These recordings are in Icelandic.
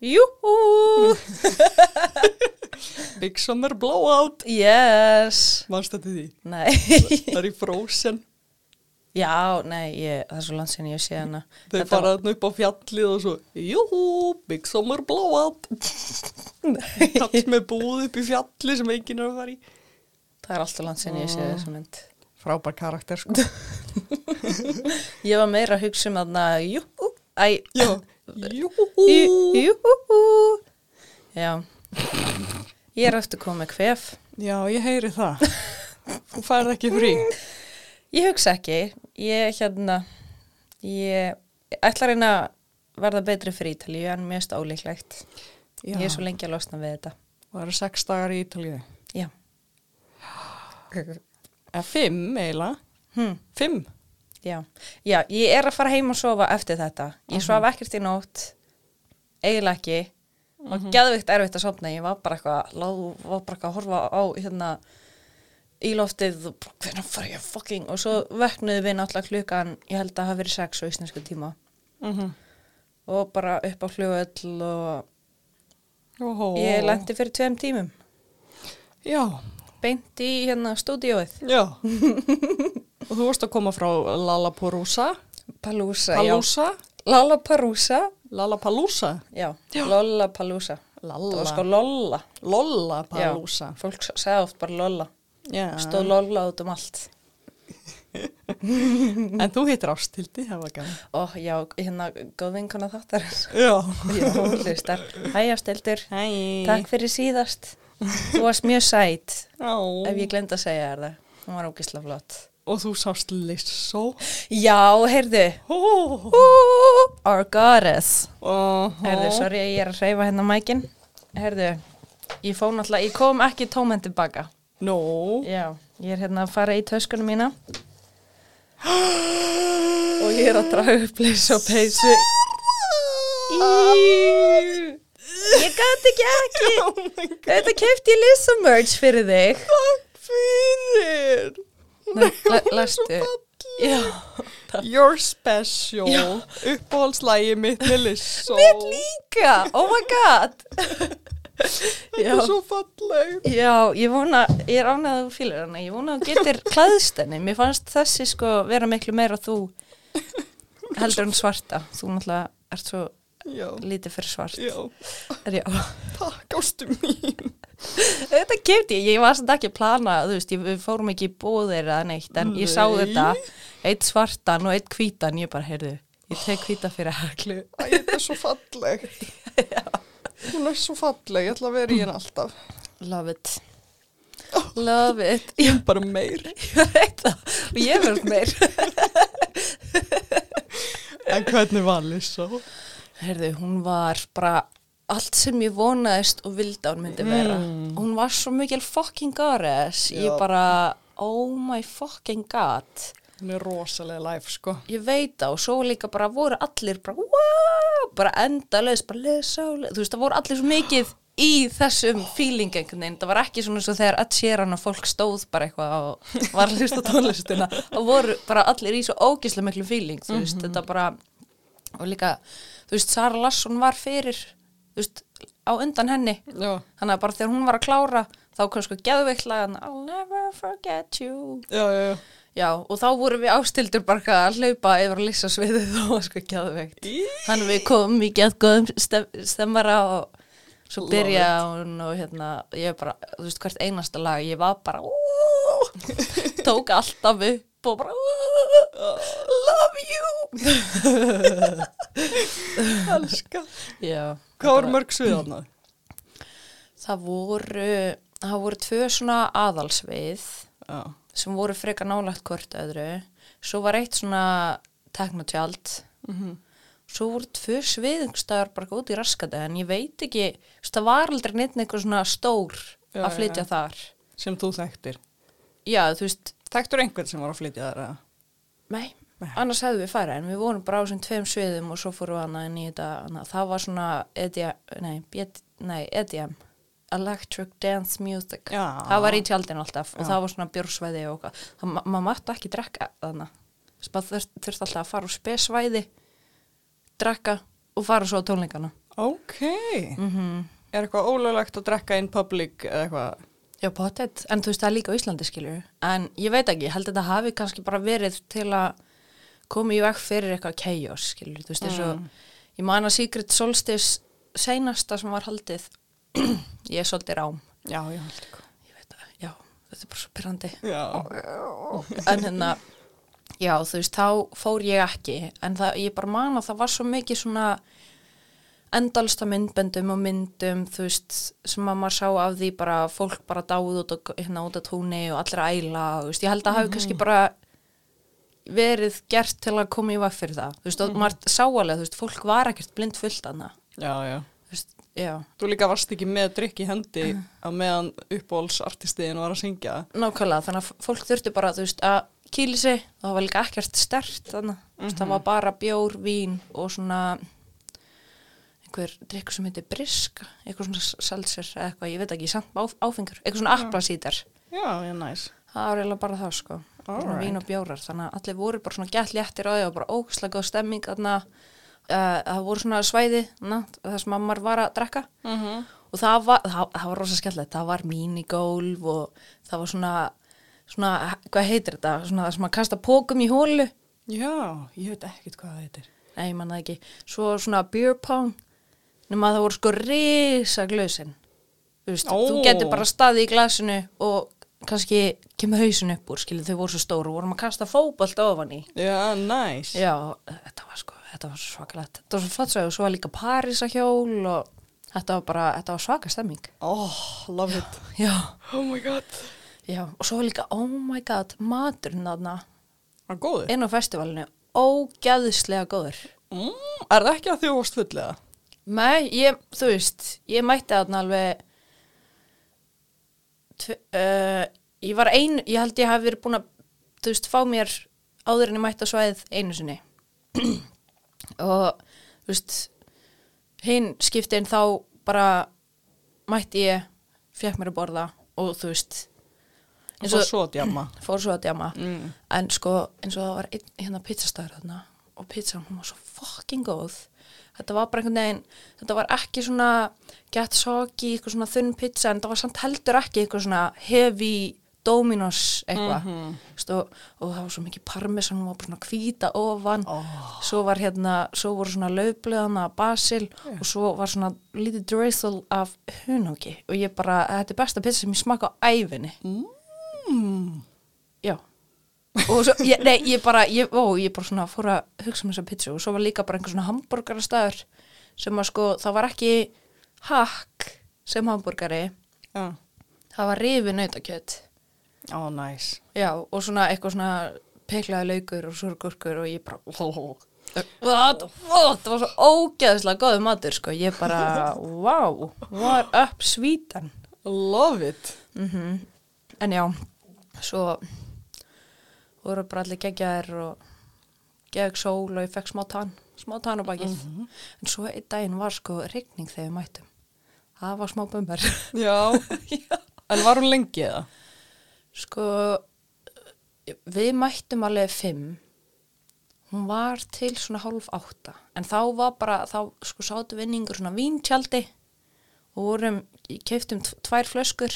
Júhú! Big Summer Blowout. Yes! Manst þetta því? Nei. Það er í Frozen. Já, nei, ég, það er svo langt sinni ég sé hana. Þau Þetta fara þarna upp á fjallið og svo, júhú, Big Summer Blowout. Kallt með búð upp í fjalli sem enginn er að fara í. Það er alltaf langt sinni ég sé þessu mynd. Frábær karakter, sko. Ég var meira að hugsa um þarna, júhú, æ, Já, júhú. jú- júhú. Já. Ég er eftir komið kvef. Já, ég heyri það. Þú færð ekki frí. Ég hugsa ekki, ég hérna, ég ætla að reyna að verða betri fyrir Ítalíu en mjög ólíklegt. Já. Ég er svo lengi að losna við þetta. Það eru sex dagar í Ítalíu. Já. Eða fimm, eiginlega. Hm, Fimm. Já. Já, ég er að fara heim og sofa eftir þetta. Ég svaf ekkert í nótt, eiginlega ekki. Og geðvikt erfitt að sopna, ég var bara eitthvað, lá- var bara eitthvað að horfa á hérna í loftið og bara, hvernig fara ég fucking og svo vöknuðu við náttúrulega klukkan, ég held að það hafi verið sex á íslensku tíma Mm og bara upp á flugöll og Óhó. Ég lendi fyrir tveim tímum, Já, beint í hérna stúdíóið. já. og þú varst að koma frá Lollapalooza. Palooza? já. Lollapalooza, Lollapalooza? já. Lollapalooza. Lalla. Það var sko Lolla. Lollapalooza. Fólk segði oft bara Lolla. Já. Stóð Lolla út um allt. En þú heitir Ástildi, það var gaman. Ó, já, hérna, góð vinkona þáttar. Já. Já, hlustar. Hæja, stildur. Hæ. Takk fyrir síðast. Þú varst mjög sæt, Já. ef ég glemd að segja þér það. Hún var ógisla flott. Og þú sást Lissó. Já, heyrðu. Oh. Ooh, our goddess. Oh. Herðu, sorry að ég er að hreyfa hérna mækin. Herðu, ég fóð náttúrulega, ég kom ekki tómend tilbaka. Nó. Já, ég er hérna að fara í töskunum mína og ég er að draga upp og peysu. Í, ég gæti ekki ekki. Oh. Þetta kefti ég Lissa merch fyrir þig. Takk fyrir. Já, You're special. Uppáhaldslægi mitt með Lissó. mitt líka. Oh my god. Þetta Já. er svo falleg. Já, ég vona, ég er ánægð að þú fýlir hana, ég vona að þú getur klæðst henni, mér fannst þessi sko vera miklu meira þú heldur en svarta, þú náttúrulega ert svo Já. lítið fyrir svart. Já. Er já, Takk ástu mín. þetta kefti ég, ég var samt ekki að plana, þú veist, ég, við fórum ekki í búðir eða neitt, en ég sá Nei. þetta, eitt svartan og eitt hvítan, ég bara, heyrðu, ég tek hvíta fyrir heklu. Æ, þetta er svo falleg. Hún er svo falleg, ég ætla að vera í henn alltaf. Love it. Love it. Ég er bara meir. Ég veit það, og ég verð meir. En hvernig var Lissó? Herðu, hún var bara allt sem ég vonaðist og vildi að hún myndi vera. Mm. Hún var svo mikil fucking goddess. Ég bara, oh my fucking god. Hún er rosalega live, sko. Ég veit það og svo líka bara voru allir bara, wow, bara endalaus, bara lesa og lesa. Þú veist, það voru allir svo mikið í þessum feeling einhvern veginn. Það var ekki svona svo þegar Ed Sheeran og fólk stóð bara eitthvað og var að hlusta tónlistina. Það voru bara allir í svo ógislega miklu feeling, þú veist, þetta bara, og líka, þú veist, Sara Larsson var fyrir, þú veist, á undan henni. Já. Þannig að bara þegar hún var að klára, þá kom sko geðveiklagan, I'll never forget you. Já, já, já. Já, og þá vorum við ástildur bara að hlaupa yfir að lýsa sviðið og var sko geðveikt. Í. Þannig við komum í geðgóðum stef, stemmara og svo byrja hún og hérna, ég bara, þú veist, hvert einasta lag, ég var bara, tók alltaf upp og bara, "Ooh, love you. Elska. Já. Hvað voru mörg svið þarna? Það voru, það voru tvö svona aðalsvið Já. sem voru frekar nálagt hvort öðru. Svo var eitt svona teknotjald Mhm. svo voru tvö sviðungstöðar bara út í raskati en ég veit ekki, það var aldrei neitt einhver svona stór Já, að flytja já. þar. Sem þú þekktir. Já, þú veist, Þekktur einhvern sem var að flytja þar Nei. Annars hefðu við farið en við vorum bara á þessum tveim sviðum og svo fórum við hana inn í þetta, það var svona EDM, nei, nei, EDM, Electric Dance Music. Já. Það var í tjaldinu alltaf og Já. það var svona bjórsvæði og. Það ma maður mátti ekki drekka þannig. Þurfti þurft alltaf að fara á spesvæði, drekka og fara svo á tónleikana. Ok. mm Er eitthvað ólöglegt að drekka in public eða eitthvað? Já, pottet, en þú veist það er líka á Íslandi skilur en ég veit ekki, ég held að þetta hafi kannski bara verið til að koma í veg fyrir eitthvað chaos skilur, þú veist eins og ég man að Secret Solstice seinasta sem var haldið ég er svolítið rám. Já, já, ég veit það, já, þetta er bara svo pyrrandi en hérna já, þú veist, þá fór ég ekki en það, ég bara man að það var svo mikið svona endalsta myndbendum og myndum þú veist, sem að maður sá af því bara fólk bara dáð út, og, hérna, út á túnni og allir að æla, þú veist, ég held að hafi kannski bara verið gert til að koma í vag fyrir það, þú veist, og maður sá alveg, þú veist, fólk var ekkert blind fullt annað, Já, já. þú veist, já. Þú líka varst ekki með drikk í hendi á meðan uppbólsartistiðin var að syngja. Nákvæmlega, þannig að fólk þurfti bara, þú veist, að kýli sig, það var líka ekkert stert þannig, þú veist, það var bara bjór, vín og svona einhver drikkur sem heitir brisk eitthvað svona salsir eða eitthvað, ég veit ekki, samt áfengur, eitthvað svona applasítar Já, já, næs. það var eiginlega bara það, sko Svona Alright. vín og bjórar, þannig að allir voru bara svona gett léttir á því og bara ógæslega góð stemming þarna, uh, það voru svona svæði það sem maður var að drekka. Mm -hmm. og það var, það, það var rosa skemmtilegt. Það var minigólf og það var svona, svona hvað heitir þetta, svona það sem að kasta pókum í hólu Já, ég veit ekkert hvað það heitir. nei, ég manna ekki, svo svona beer pong nema að það voru sko risa glösin þú veist, þú getur bara staðið í glasinu og kannski kemur hausin upp úr, skilur þau voru svo stóru vorum að kasta fótbolt ofan í Já, næs. já, þetta var sko, þetta var svo svakalegt þetta var svo fattsvæg og svo var líka Parísahjól og þetta var bara, þetta var svaka stemming Oh, love it. já Oh my god. Já, og svo líka, oh my god, maturinn þarna Það er góður. inn á festivalinu, ógæðislega góður. Mm, er það ekki að þjó varst fullega? Nei, ég, þú veist, ég mætti þarna alveg, uh, ég var ein, ég held ég hafi verið búin að, þú veist, fá mér áður en ég mætti á svæðið einu sinni. og, þú veist, hinn skiptin þá bara mætti ég, fekk mér að borða og þú veist, og svo djama. fór svo að djama. Mm. En sko, eins og það var einn hérna pizzastæður þarna og pizzan, hún var svo fucking góð. Þetta var bara einhvern veginn, þetta var ekki svona get soggy, eitthvað svona þunn pizza, en það var samt heldur ekki eitthvað svona heavy Dominos eitthvað. Mm og, og það var svo mikið parmesan, hún var bara svona hvíta ofan. Svo var hérna, svo voru svona laufblöðana basil og svo var svona lítið drizzle af hunóki. Og ég bara, þetta er besta pizza sem ég smaka á æfinni. Mm. Já og svo, ég, nei, ég bara ég, ó, ég bara svona fór að hugsa um þessa pizza og svo var líka bara einhver svona hambúrgarastæður sem að sko, það var ekki hakk sem hambúrgari Já. það var rifi nautakjöt Ó, næs. já, og svona eitthvað svona peklaði laukur og surgurkur og ég bara What? What? það var svo ógeðslega góðu matur sko, ég bara wow, var upp svítan Love it. mm en já svo voru bara allir geggjaðir og gegg sól og ég fekk smá tann smá tann á bakið. En svo einn daginn var sko rigning þegar við mættum. Það var smá bumbar Já. En var hún lengi eða? sko við mættum alveg fimm. Hún var til svona hálf átta. En þá var bara þá sko sátu vinningur svona víntjaldi og vorum, keiftum tvær flöskur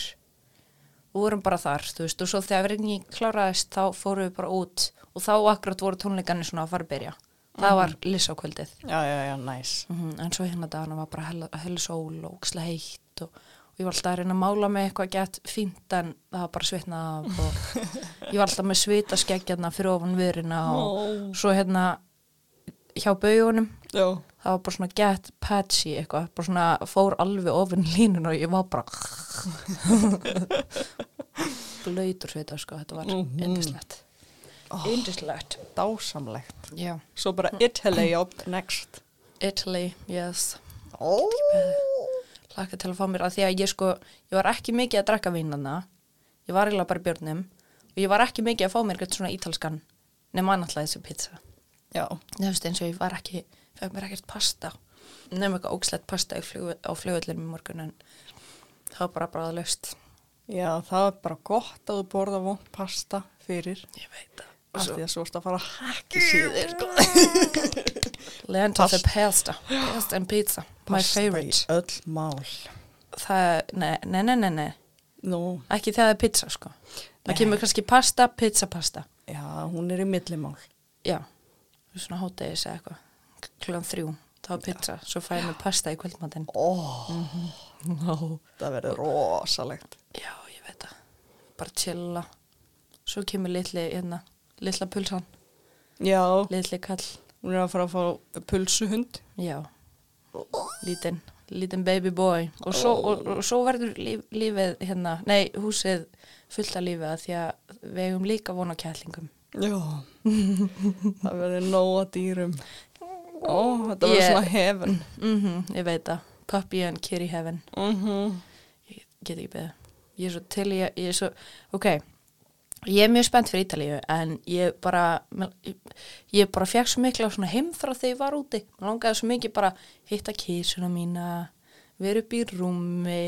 og vorum bara þar, þú veist, og svo þegar rigning kláraðist þá fórum við bara út og þá akkurat voru tónleikarnir svona að fara að byrja það var lissa á kvöldið Já, já, já, næs. mm en svo hérna dagana var bara hella, hella sól og ókslega heitt og, og ég var alltaf að reyna að mála með eitthvað gett fínt en það var bara svitnað og ég var alltaf með svita skeggjarna fyrir ofan viðrina og Ó. svo hérna hjá baugunum. Já. það var bara svona get patchy eitthvað, bara svona fór alveg ofin línun og ég var bara blöytur svita sko, þetta var Mhm. yndislegt. Yndislegt. Dásamlegt. já, Svo bara Italy up next. Italy, yes. Ó. hlakka til að fá mér að því að ég sko ég var ekki mikið að drekka vínana ég var eiginlega bara björnum. Og ég var ekki mikið að fá mér eitthvað svona ítalskan nema annarlega þessi pizza Veist eins og ég var ekki fekk mér ekkert pasta nema eitthvað ógslegt pasta í flug, á flugvöldinum í morgun en það var bara bara löst Já, það er bara gott að þú borða vond pasta fyrir. ég veit það Af því að svo ertu að fara hækki síðir. sko. Of the pasta pasta and pizza My Pasta í favorite. öll mál. Það, nei, nei, nei, nei, nei. Nú, Ekki það er pizza, sko. Það Nei. kemur kannski pasta, pizza, pasta. já, hún er í millimál. Já, svona háttegis eða eitthvað. Klukkan þrjú, þá pizza. Svo fæ ég með pasta í kvöldmatinn. Ó, No. það verður rosalegt. Já, ég veit það. Bara chilla. Svo kemur litli, hérna, litla pulsan. Já, Litli kall. hún er að fara að fá pulsuhund. Já, lítinn, lítinn baby boy og svo, og, og svo verður líf, lífið hérna, nei, húsið fullt af lífið að því að við eigum líka von á kællingum. Já, það verður nóga dýrum. Ó, þetta verður svona hefn. Mm ég veit það, puppy and kitty heaven, Mm ég get ekki beðið. Ég er svo til, ég, ég er svo, ok, ég er mjög spennt fyrir Ítalíu en ég bara, ég, ég bara fekk svo mikla svona heimþrá þegar ég var úti. Mér langaði svo mikið bara hitta kísuna mína, vera upp í rúmi,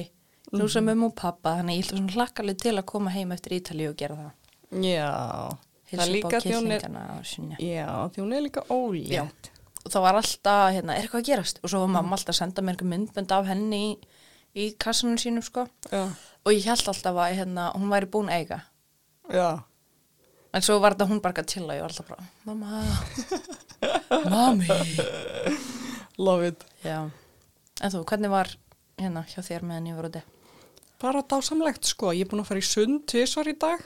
knúsa Mhm. mömmu og pappa, þannig ég ætla svona hlakkalið til að koma heim eftir Ítalíu og gera það. Já, Hilsa upp á killingana og sinja. já, hún er líka ólétt. Og það var alltaf, hérna, er eitthvað að gerast? Og svo var mamma alltaf að senda mér einhver myndbönd af henni í, í kassanum sínum, sko. Og ég held alltaf að, hérna, hún væri búin eiga. já. En svo var þetta hún bara að chilla og ég var alltaf bara, mamma, mami. Love it. Já. En þú, hvernig var, hérna, hjá þér meðan ég var úti? Bara dásamlegt sko, ég er búin að fara í sund tvisvar í dag.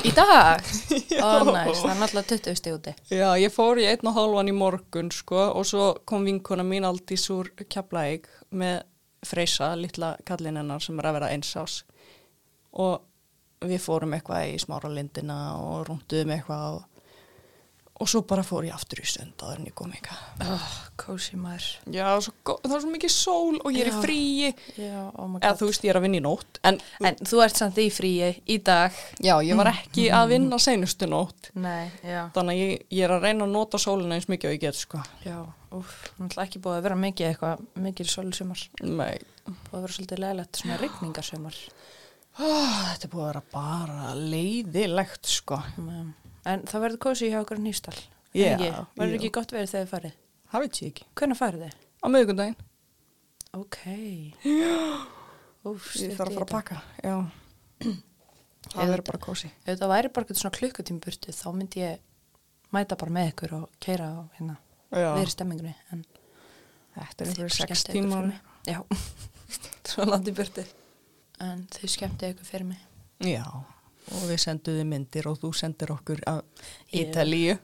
Í dag? Ó, næst, það er náttúrulega 20 stig úti. Já, ég fór í einn og hálfan í morgun sko og svo kom vinkona mín Aldís úr Keflavík með Freysa, litla kallinn hennar sem er að vera eins ás. Og við fórum eitthvað í smára lindina og rúnduðum eitthvað og, og svo bara fór ég aftur í sund áður en ég kom eitthvað. Oh, kósi maður. Já, svo, það er svo mikið sól og ég er Já. í fríi. Já, oh Eða þú veist, ég er að vinna í nótt. En, En þú ert samt í fríi í dag. já, ég var ekki að vinna seinustu nótt. Nei. Þannig að ég, ég er að reyna að nota sólina eins mikið og ég get, sko. Já, úf, náttúrulega ekki búið að vera mikið eitthvað, mikið sólusumar. Nei. Búið að vera svolítið leðilegt svona rigningasumar. Ah, þetta er búið að vera bara leiðilegt, sko. Mm. En það verður kósi hjá okkur nýstal. Já, Verður jú. ekki gott verið þegar þið farið? Það veit ég ekki. Hvernig farið þið? Á miðvikundaginn. Ok. Úf, Ég þarf að fara að pakka. Já. Það verður bara kósi. Ef það væri bara eitthvað svona klukkutími burtu, þá myndi ég mæta bara með ykkur og keira á hérna, Já. verið stemmingunni. En Þetta er einhverju sex skemmtið ykkur tímar. fyrir mig. Já, svo landi burtu. En þið skemmtið ykkur fyrir mig. Já. Og við senduðum myndir og þú sendir okkur af. Ítalíu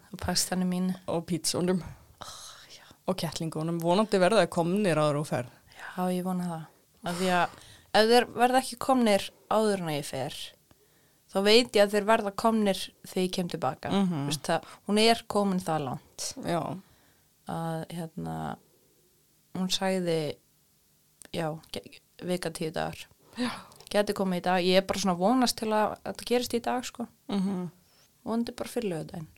Og pítsunum já. og kettlingunum. Vonandi verða það komnir áður og ferð. Já, ég vona það. Af því að ef þeir verða ekki komnir áður en að ég fer, þá veit ég að þeir verða komnir þegar ég kem tilbaka. Mhm. Vist, það, hún er komin það langt Já. að hérna, hún sagði, já, vika tíu dagar. Já. Geti komið í dag. Ég er bara svona að vonast til að þetta gerist í dag, sko. Mm Vonandi bara fyrir lögudaginn.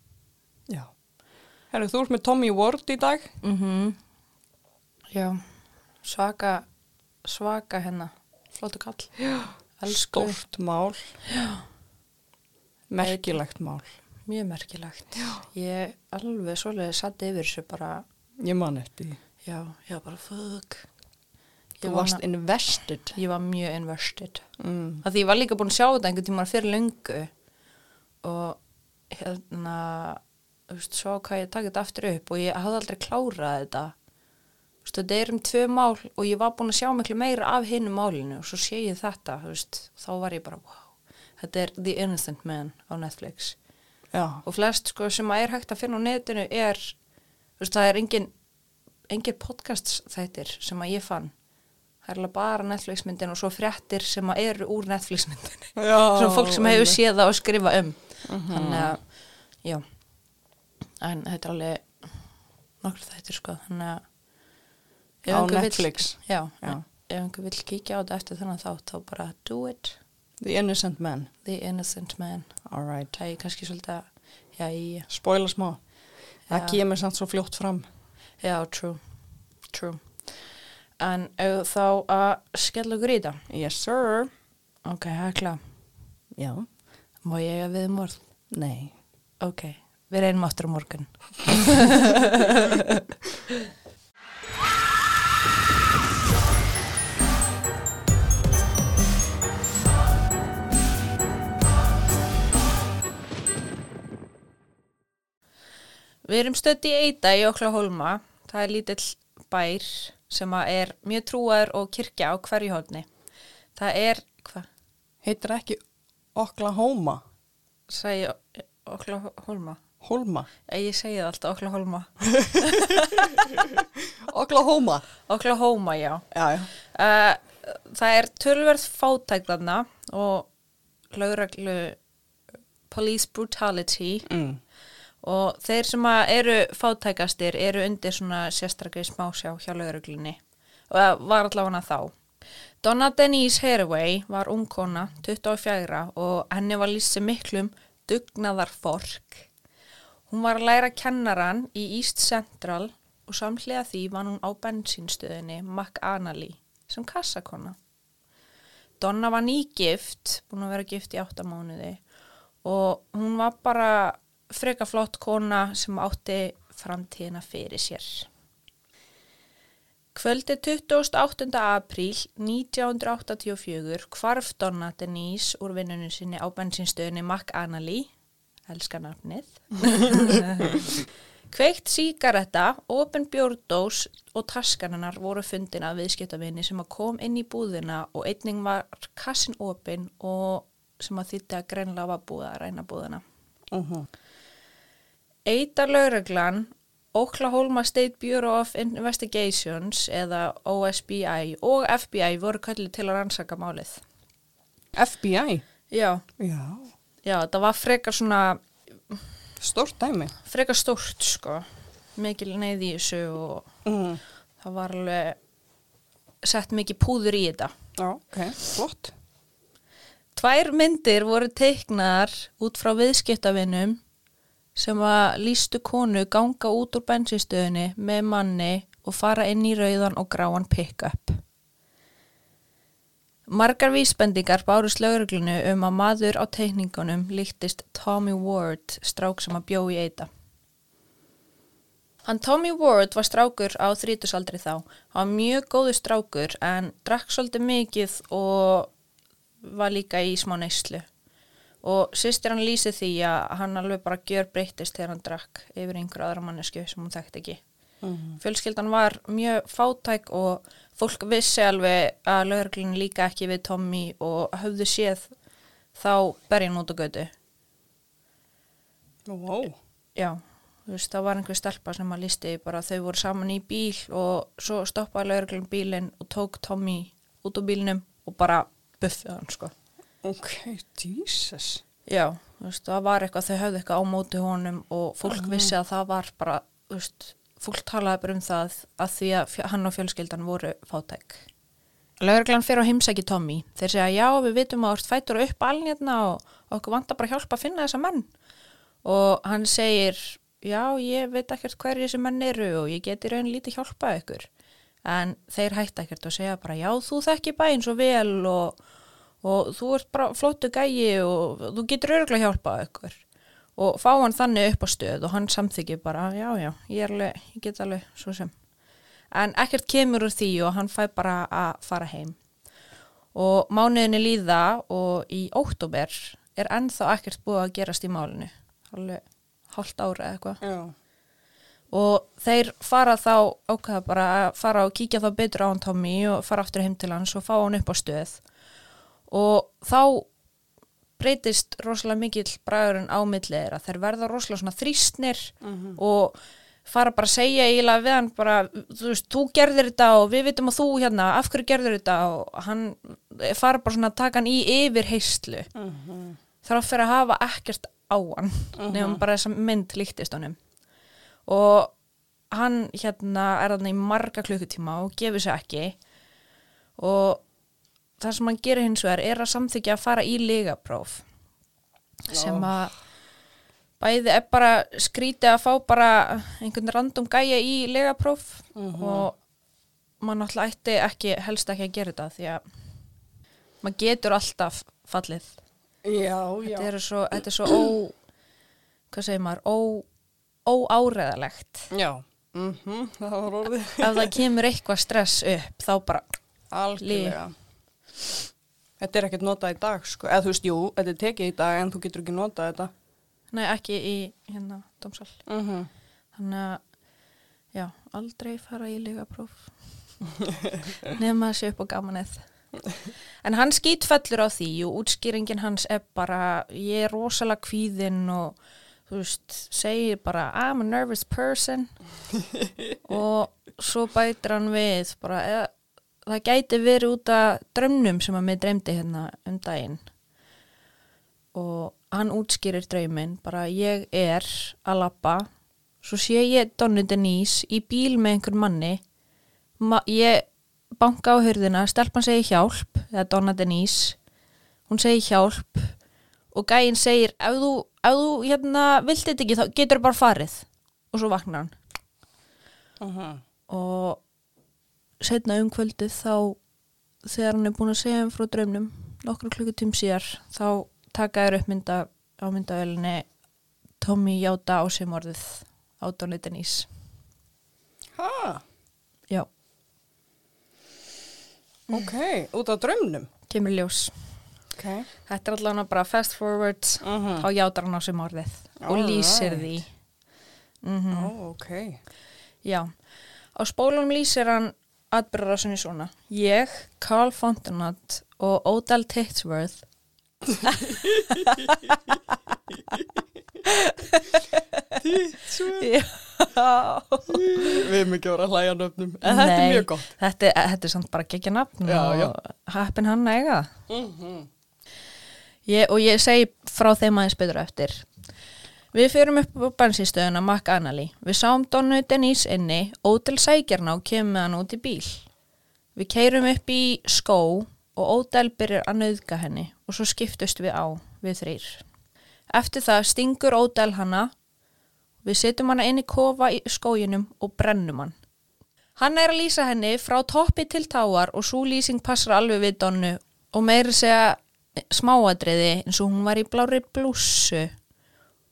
Já. Herru, þú ert með Tommy Ward í dag. Mm Já, svaka, svaka hennar, flótu kall. Elsku, Stórt mál. Já. Merkilegt mál. mjög merkilegt. Já. Ég alveg svoleiði satt yfir þessu bara, Ég man eftir já, já, bara fuck. Þú varst invested. Ég var mjög invested. Mm. að því ég var líka búin að sjá þetta einhvern tímann fyrir löngu og hérna þú veist, svo hvað ég takið þetta aftur upp og ég hafði aldrei klárað þetta Þú veist, þetta er um tvö mál og ég var búin að sjá miklu meira af hinum málinu og svo sé ég þetta þú veist, þá var ég bara wow, þetta er The Innocent Man á Netflix Já. og flest sko sem að er hægt að finna á netinu er þú veist, það er engin engin podcast þættir sem að ég fann það er alveg bara Netflix myndin og svo fréttir sem eru úr Netflix myndin Já. svona fólk sem hefur séð það og skrifa um Mhm. þannig að já en þetta er alveg nokkur þættir sko þannig að Á Netflix. vill, já, Já. ef einhver vill kíkja á þetta eftir þannig þá þá bara do it The Innocent Man. the innocent man right. það er kannski svolítið að Spoila smá. Það kemur samt svo fljótt fram. já, true true en þá að skella okkur í það yes sir. Ok, hækla já. Má ég að við morð? nei. Ok, við reynum áttur á morgun. Við erum stöndi í Eita í Oklahoma. Það er lítill bær sem er mjög trúaður og kirkja á hverju hóðni. Það er, hvað, Heitir ekki Oklahoma? ég Oklahoma? Holma? Ég, ég segi það alltaf Oklahoma. Oklahoma? Oklahoma, já. Já, já. Uh, það er tölverð fátæk þarna og lögreglu police brutality Mm. Og þeir sem eru fátækastir eru undir svona sérstaklega smásjá hjá lögreglunni og var allavega þá. Donna Denise Haraway var ungkona, 24 og henni var sem miklum dugnaðar fork. Hún var að læra kennaran í East Central og samhlega því var hún á bensínstöðinni McAnally sem kassakona. Donna var nýgift, búin að vera gift í áttamánuði og hún var bara freka flott kona sem átti framtíðina fyrir sér. Kvöldi 28. apríl 1984 hvarf Donna Denise úr vinnunum sinni á bensinstöðunni McAnally, elska nafnið, Kveikt síkaretta, opin bjórdós og taskanannar voru fundin af viðskiptavinni sem kom inn í búðina og einning var kassin opin og sem að þýtti að greinlega var búið að ræna búðina. Uh Eita lauruglan, Oklahoma State Bureau of Investigations eða OSBI og FBI voru kallið til að rannsaka málið. FBI? Já, Já. já, það var frekar svona, Stórt dæmi. frekar stórt sko, mikil neyð í þessu og Mm. það var alveg sett mikið púður í þetta. Já, ok. Flott. Tvær myndir voru teiknar út frá viðskiptavinnum sem að lístu konu ganga út úr bensinstöðinni með manni og fara inn í rauðan og gráan pick-up. Margar vísbendingar bárust lögreglunu um að maður á teikningunum líktist Tommy Ward, strák sem að bjó í eita. Hann Tommy Ward var strákur á þrítusaldri þá. Hann var mjög góðu strákur en drakk svolítið mikið og var líka í smá neyslu. Og sýstir hann lýsi því að hann alveg bara gjör breyttist þegar hann drakk yfir einhver aðra mannesku sem hún þekkti ekki. Mm. Fjölskyldan var mjög fátæk og fólk vissi alveg að lögreglun líka ekki við Tommy og höfðu séð þá berjan út á götu. Wow. Já, þú veist, það var einhver stelpa sem að listi bara þau voru saman í bíl og svo stoppaði lögreglun bílinn og tók Tommy út á bílnum og bara buffið hann, sko. Ok, Jesus. Já, veist, það var eitthvað, þau höfðu eitthvað á móti honum og fólk vissi að það var bara, veist, fólk talaði bara um það að því að hann og fjölskyldan voru fátæk. Lögreglan fer á heimsæki Tommy. Þeir segja, já, við vitum að þú ert fættur upp aln hérna og okkur vantar bara hjálpa að finna þessa menn. Og hann segir, já, ég veit ekkert hverju þessi menn eru og ég geti raun lítið hjálpa ykkur. En þeir hætta ekkert og segja bara, já, þú þekki bæinn svo vel og, og þú ert bara flottu gæi og þú getur örgulega hjálpað ykkur og fá hann þannig upp á stöð og hann samþykir bara, já, já, ég, er alveg, ég get alveg svo sem. En ekkert kemur úr því og hann fæ bara að fara heim. Og mánuðinni líða og í óttúber er ennþá ekkert búið að gerast í málinu. Alveg hálft ára eða eitthvað og þeir fara þá ákveða bara að fara og kíkja þá betur á hann Tommy og fara aftur heim til hans og fá hann upp á stöð og þá breytist rosalega mikill bræðurinn á millið þeirra. Þeir verða rosalega svona þrýstnir og fara bara að segja eiginlega við hann bara, þú veist, þú gerðir þetta og við vitum að þú hérna, af hverju gerðir þetta? Og hann fara bara svona að taka hann í yfir heyslu þarf fyrir að hafa ekkert á hann nefnum bara þess að mynd líktist honum. Og hann hérna er þarna í marga klukkutíma og gefur sér ekki. Og það sem hann gerir hins vegar er að samþykja að fara í ligapróf sem að bæði er bara skrítið að fá bara einhvern random gæja í ligapróf og maður náttúrulega ætti ekki, helst ekki að gera þetta því að maður getur alltaf fallið. Já, þetta er svo, þetta er svo ó, hvað segir maður, ó, óáreðalegt Já. Mm Það var orðið. ef það kemur eitthvað stress upp þá bara, Algjörlega. Þetta er ekkert notað í dag, sko. Eða þú veist, jú, þetta er tekið í dag en þú getur ekki notað þetta. nei ekki í hérna dómsal. Mm þannig að já, aldrei fara í lígapróf nema að sé upp á gamanið. En hann skýtfellur á því og útskýringin hans er bara ég er rosalega kvíðinn og þú veist, segir bara I'm a nervous person. Og svo bætir hann við bara, eða, það gæti verið út af drömnum sem að mig dreymdi hérna um daginn. Og hann útskýrir draumin bara ég er að lappa svo sé ég Donni Denise í bíl með einhver manni. Ma ég banka á hurðina stelpan segir hjálp, eða Donna Denise. Hún segir hjálp og gæinn segir ef þú, ef þú hérna, vilt þetta ekki þá getur bara farið. Og svo vaknar hann. Uh og setna um kvöldið þá þegar hann er búin að segja um frá draumnum nokkru klukkutím síðar þá taka þér upp mynda á myndavelinni Tommy Játa á sem orðið á Donni Denise Ha, já, ok, út af draumnum. kemur ljós Ok. þetta er allavega bara fast forward Uh játar hann á sem orðið og Alright. lýsir því mm Ó, ok. Já, á spólunum lýsir hann atbyrðarásinni svona. Ég, Carl Fontenot og Odell Titsworth Já, Við erum ekki vera að hlæja nöfnum, en þetta er mjög gott. þetta, þetta er samt bara geggja nafn Já, og happin hann eiga. Mm Ég, og ég segi frá þeim aðeins á eftir. Við fyrum upp á bensinstöðuna McAnally. Við sáum Donnu Denise inni, Odell sækjarna og kemur með hann út í bíl. Við keirum upp í skó og Odell byrjar að nauðga henni og svo skiptust við á, við þrýr. Eftir það stingur Odell hana, við setjum hana inn í kofa í skóginum og brennum hann. Hann er að lýsa henni frá toppi til táar og svo lýsing passar alveg við Donnu og meiri segja smáadriði eins og hún var í blári blússu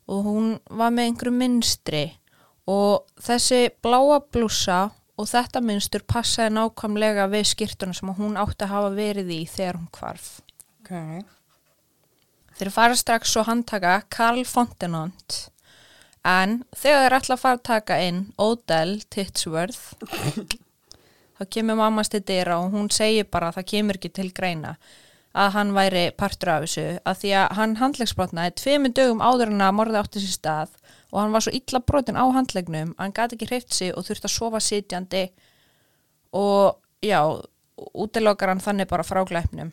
og hún var með einhverju mynstri og þessi bláa blússa og þetta mynstur passaði nákvæmlega við skýrtuna sem hún átti að hafa verið í þegar hún hvarf. Ok. Þeir fara strax svo handtaka Karl Fontenont en þegar þeir ætla að fara að taka inn Odell Titsworth þá kemur mammas til dyra og hún segir bara að það kemur ekki til greina að hann væri partur af þessu að því að hann handlegsbrotnaði tveimur dögum áður en að morði átti sér stað og hann var svo illa brotin á handlegnum hann gati ekki hreift sig og þurfti að sofa sitjandi og já, útilokar hann þannig bara frá glæpnum.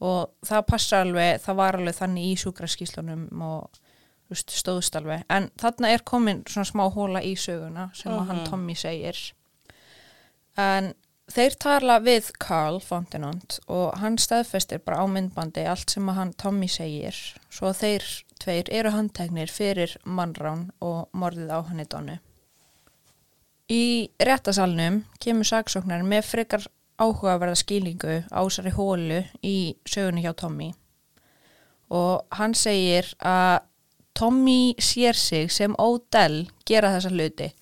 Og það passa alveg, það var alveg þannig í sjúkraskíslunum og veist, stóðst alveg, en þarna er komin svona smá hóla í söguna sem að hann Tommy segir. En þeir tala við Carl Fontenont og hann staðfestir bara á myndbandi allt sem hann Tommy segir. Svo þeir tveir eru handteknir fyrir mannrán og morðið á henni Donu Í réttasalnum kemur saksóknar með frekar áhugaverða skýlingu á þessari hólu í sögunni hjá Tommy. Og hann segir að Tommy sér sig sem Odell gera þessa hluti.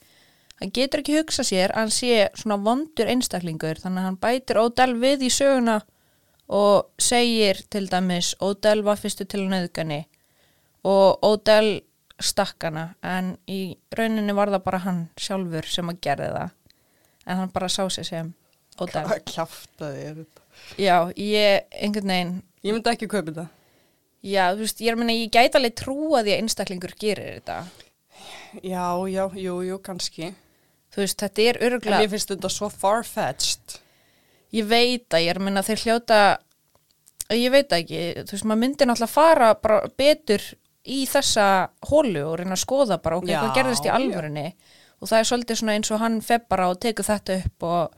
Hann getur ekki hugsa sér að hann sé svona vondur einstaklingur þannig að hann bætir Odell við í söguna og segir til dæmis Odell var fyrstu til að nöðgani og Odell stakkana en í rauninni var það bara hann sjálfur sem að gerði það en hann bara sá sig sem Odell. Hvað kjaftaði er þetta? Já, ég einhvern veginn Ég myndi ekki kaupa þetta. Já, þú veist, ég er að minna, ég gæti alveg trúa því að einstaklingur gerir þetta. Já, já, jú, jú, kannski. Þú veist, þetta er En öruglega, mér finnst þetta svo far-fetched. ég veit að ég er að minna þeir hljóta, ég veit ekki, þú veist, maður myndi náttúrulega fara bara betur í þessa hólu og reyna að skoða bara, ok, Já, hvað gerðist í já. alvörinni og það er svolítið svona eins og hann feb bara og tekur þetta upp og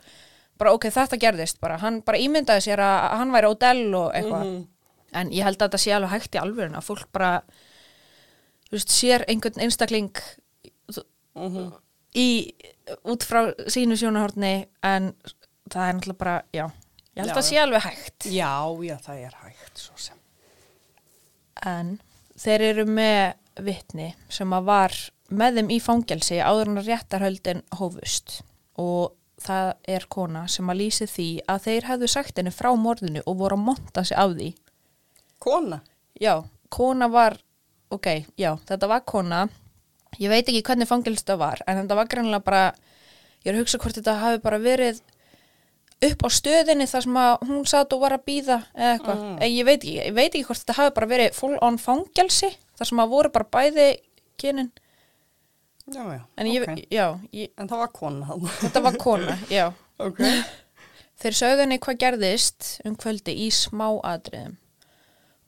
bara, ok, þetta gerðist bara, hann bara ímyndaði sér að hann væri Odell og eitthvað, Mhm. en ég held að þetta sé alveg hægt í alvörinni, að fólk bara, þú veist, sér einhvern einstakling Mhm. Í, út frá sínu sjónahorni en það er náttúrulega bara, já. Ég held Já, að það sé alveg hægt. Já, já, það er hægt, svo sem. en þeir eru með vitni sem að var með þeim í fangelsi áður en að réttarhöldin hófust. Og það er kona sem að lýsi því að þeir hefðu sagt henni frá morðinu og voru að monta sig af því. Kona? já, kona var ok, já, þetta var kona ég veit ekki hvernig fangilst það var en þetta var greinlega bara ég er að hugsa hvort þetta hafi bara verið upp á stöðinni þar sem að hún satt og var að býða eða eitthvað, Mm. ég veit ekki ég veit ekki hvort þetta hafi bara verið full on fangelsi þar sem að voru bara bæði kynin, Já, já. en ég, ok. já ég, En það var kona þetta var kona, já ok. Þeir sögðu henni hvað gerðist um kvöldi í smá atriðum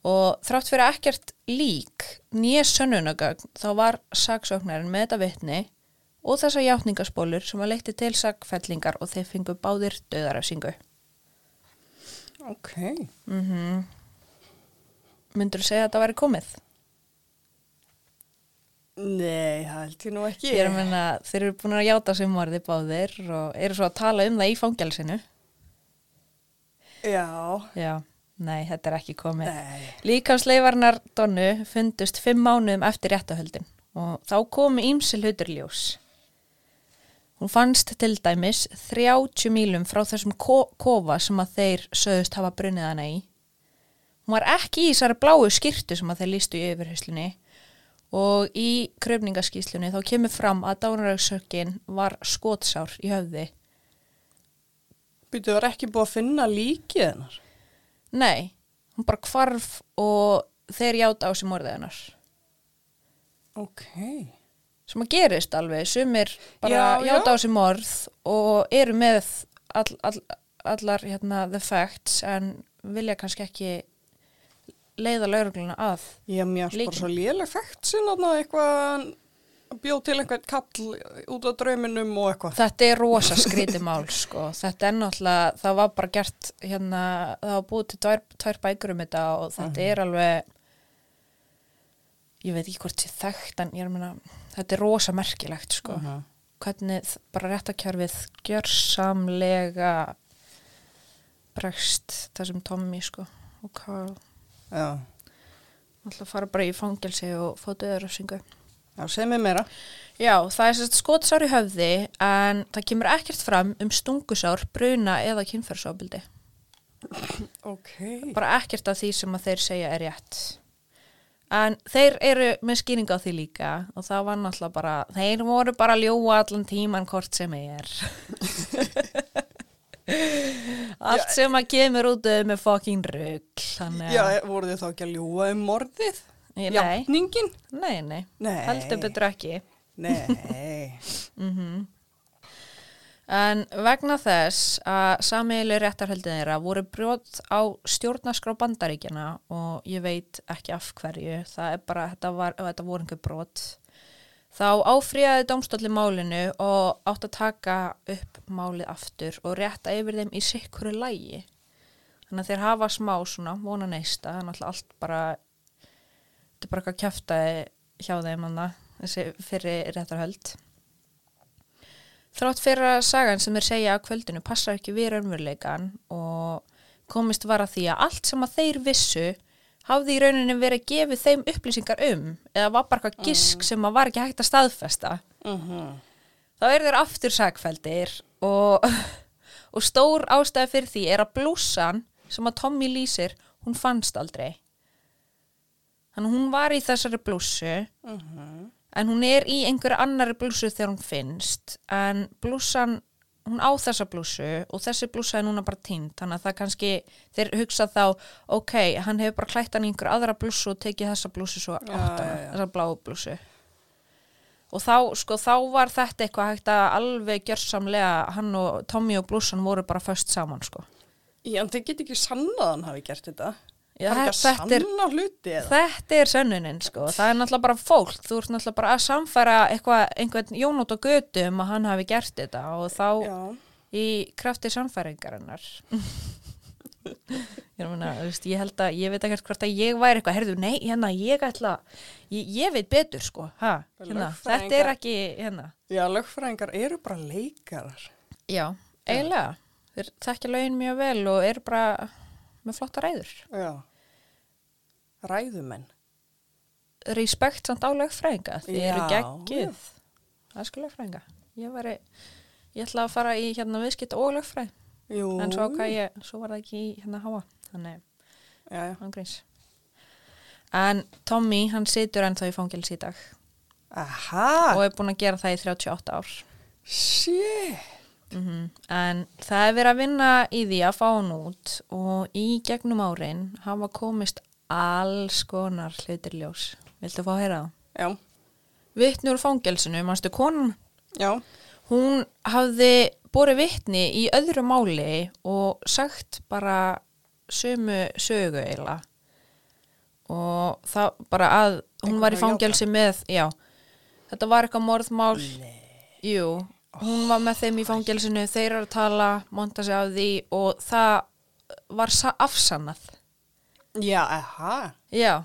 og þrátt fyrir ekkert lík nýja sönnunagögn þá var saksóknarinn með þetta vitni og þessa játningaspólur sem að leikti til sakfellingar og þeir fengu báðir döðarafsingu. Ok. Mm Myndur þú segja að þetta væri komið? Nei, það held ég nú ekki. Ég er að menna, þeir eru búin að játa sem morði báðir og eru svo að tala um það í fangjálsinu. Já. Já, nei, þetta er ekki komið. Nei. Líkamsleifarnar Donnu fundust fimm mánuðum eftir réttahöldin og þá komu ímsil hlutur í ljós. Hún fannst til dæmis 30 mílum frá þessum ko kofa sem að þeir sögðust hafa brunnið hana í. Hún var ekki í þessari bláu skýrtu sem að þeir lístu í yfirhyslunni og í kröfningaskíslunni þá kemur fram að dánarauksökin var skotsár í höfði. Býtu, var ekki búið að finna líkið hennar? Nei, hún bara hvarf og þeir játa á sig morðið hennar. Ok. sem að gerist alveg, sumir bara Já, já. játa á sig morð og eru með all, all, allar hérna, the facts en vilja kannski ekki leiða laurugluna að Ég mér bara Líkin. svo léleg fækt sinna eitthvað bjóð til einhvern kall út á drauminum og eitthvað. þetta er rosa skrítið mál sko. þetta er náttúrulega, það var bara gert hérna, það var búið til tvær, tvær bækur um þetta og þetta er alveg ég veit ekki hvort sé þekkt en ég er að meina, þetta er rosa merkilegt sko. Mhm. hvernig þ- bara réttakjörfið gjörsamlega bregst þessum Tommy sko og Carl Já. alltaf fara bara í fangelsi og fá döðaröfsingu Já, segð mér meira. Já, það er sérst skotsár í höfði en það kemur ekkert fram um stungusár, bruna eða kynferðsábildi Ok. bara ekkert af því sem að þeir segja er rétt en þeir eru með skýring á því líka og það var náttúrulega bara þeir voru bara að ljóa allan tíman hvort sem er allt sem að kemur út um með fucking rugg þannig Já, voru þið þá ekki að ljúa um morðið? Nei, Jafningin? nei, nei, Nei. heldur betur ekki Nei. mm En vegna þess að samiðileg réttarhöldin þeirra voru brjót á stjórnarskrá bandaríkjana og ég veit ekki af hverju, það er bara, þetta, var, þetta voru einhver brot, þá áfríðaði domstóli málinu og átt að taka upp málið aftur og rétta yfir þeim í sikkuru lægi. Þannig að þeir hafa smá svona vona neista, þannig að allt bara, þetta er bara eitthvað kjaftaði hjá þeim anna, þessi fyrir réttarhöld. Þrátt fyrir að sagan sem þeir segja á kvöldinu passar ekki við raunveruleikan og komist var að því að allt sem að þeir vissu hafði í rauninni verið gefið þeim upplýsingar um eða var bara eitthvað gisk sem að var ekki hægt að staðfesta. Mhm. Þá eru þeir aftur sagfældir og, og stór ástæði fyrir því er að blússan sem að Tommy lýsir, hún fannst aldrei. Þannig hún var í þessari blússu. Mhm. en hún er í einhverju annari blússu þegar hún finnst. En blússan, hún á þessa blússu og þessi blússa er núna bara týnd. Þannig að það kannski, þeir hugsa þá ok, hann hefur bara klætt hann í einhverju aðra blússu og tekið þessa blússu svo átt þessa bláu blússu. Og þá, sko, þá var þetta eitthvað hægt að alveg gjörsamlega hann og Tommy og blússan voru bara föst saman, sko. Já, en þið get ekki sannað að hann hafi gert þetta. Þetta er-? Þetta er sönnunin sko, það er náttúrulega bara fólk, þú ert náttúrulega bara að samfæra eitthvað, einhvern jónút og götu um að hann hafi gert þetta og þá Já. í krafti samfæringarinnar. ég, meina, þú veist, ég held að, ég veit ekkert hvort að ég væri eitthvað, herðu, nei, hérna, ég ætla, ég, ég veit betur sko, ha, hérna, þetta er ekki, hérna. Já, lögfræðingar eru bara leikarar. Já, eiginlega, þeir þekkja lögin mjög vel og eru bara með flotta ræður. Já. Ræðumenn. respekt samt á lögfræðinga þið eru Já, geggjuð það er sko lögfræðinga ég, væri, ég ætla að fara í hérna viðskipt og lögfræð Jú. en svo, ég, svo var það ekki í hérna háa þannig án gríns en Tommy hann situr ennþá í fangils í dag Aha, og er búin að gera það í 38 ár. shit. Mm En það er verið að vinna í því að fá hann út og í gegnum árin hafa komist alls konar hlutir í ljós. Viltu fá að heyra það? Já, Vittni úr fangelsinu, mannstu konan, já, hún hafði borið vittni í öðru máli og sagt bara sömu sögu eiginlega. Og það bara að hún var í fangelsi með, já, þetta var eitthvað morðmál, jú, hún var með þeim í fangelsinu, þeir eru að tala, monta sig af því og það var sa- afsannað, já, aha, já,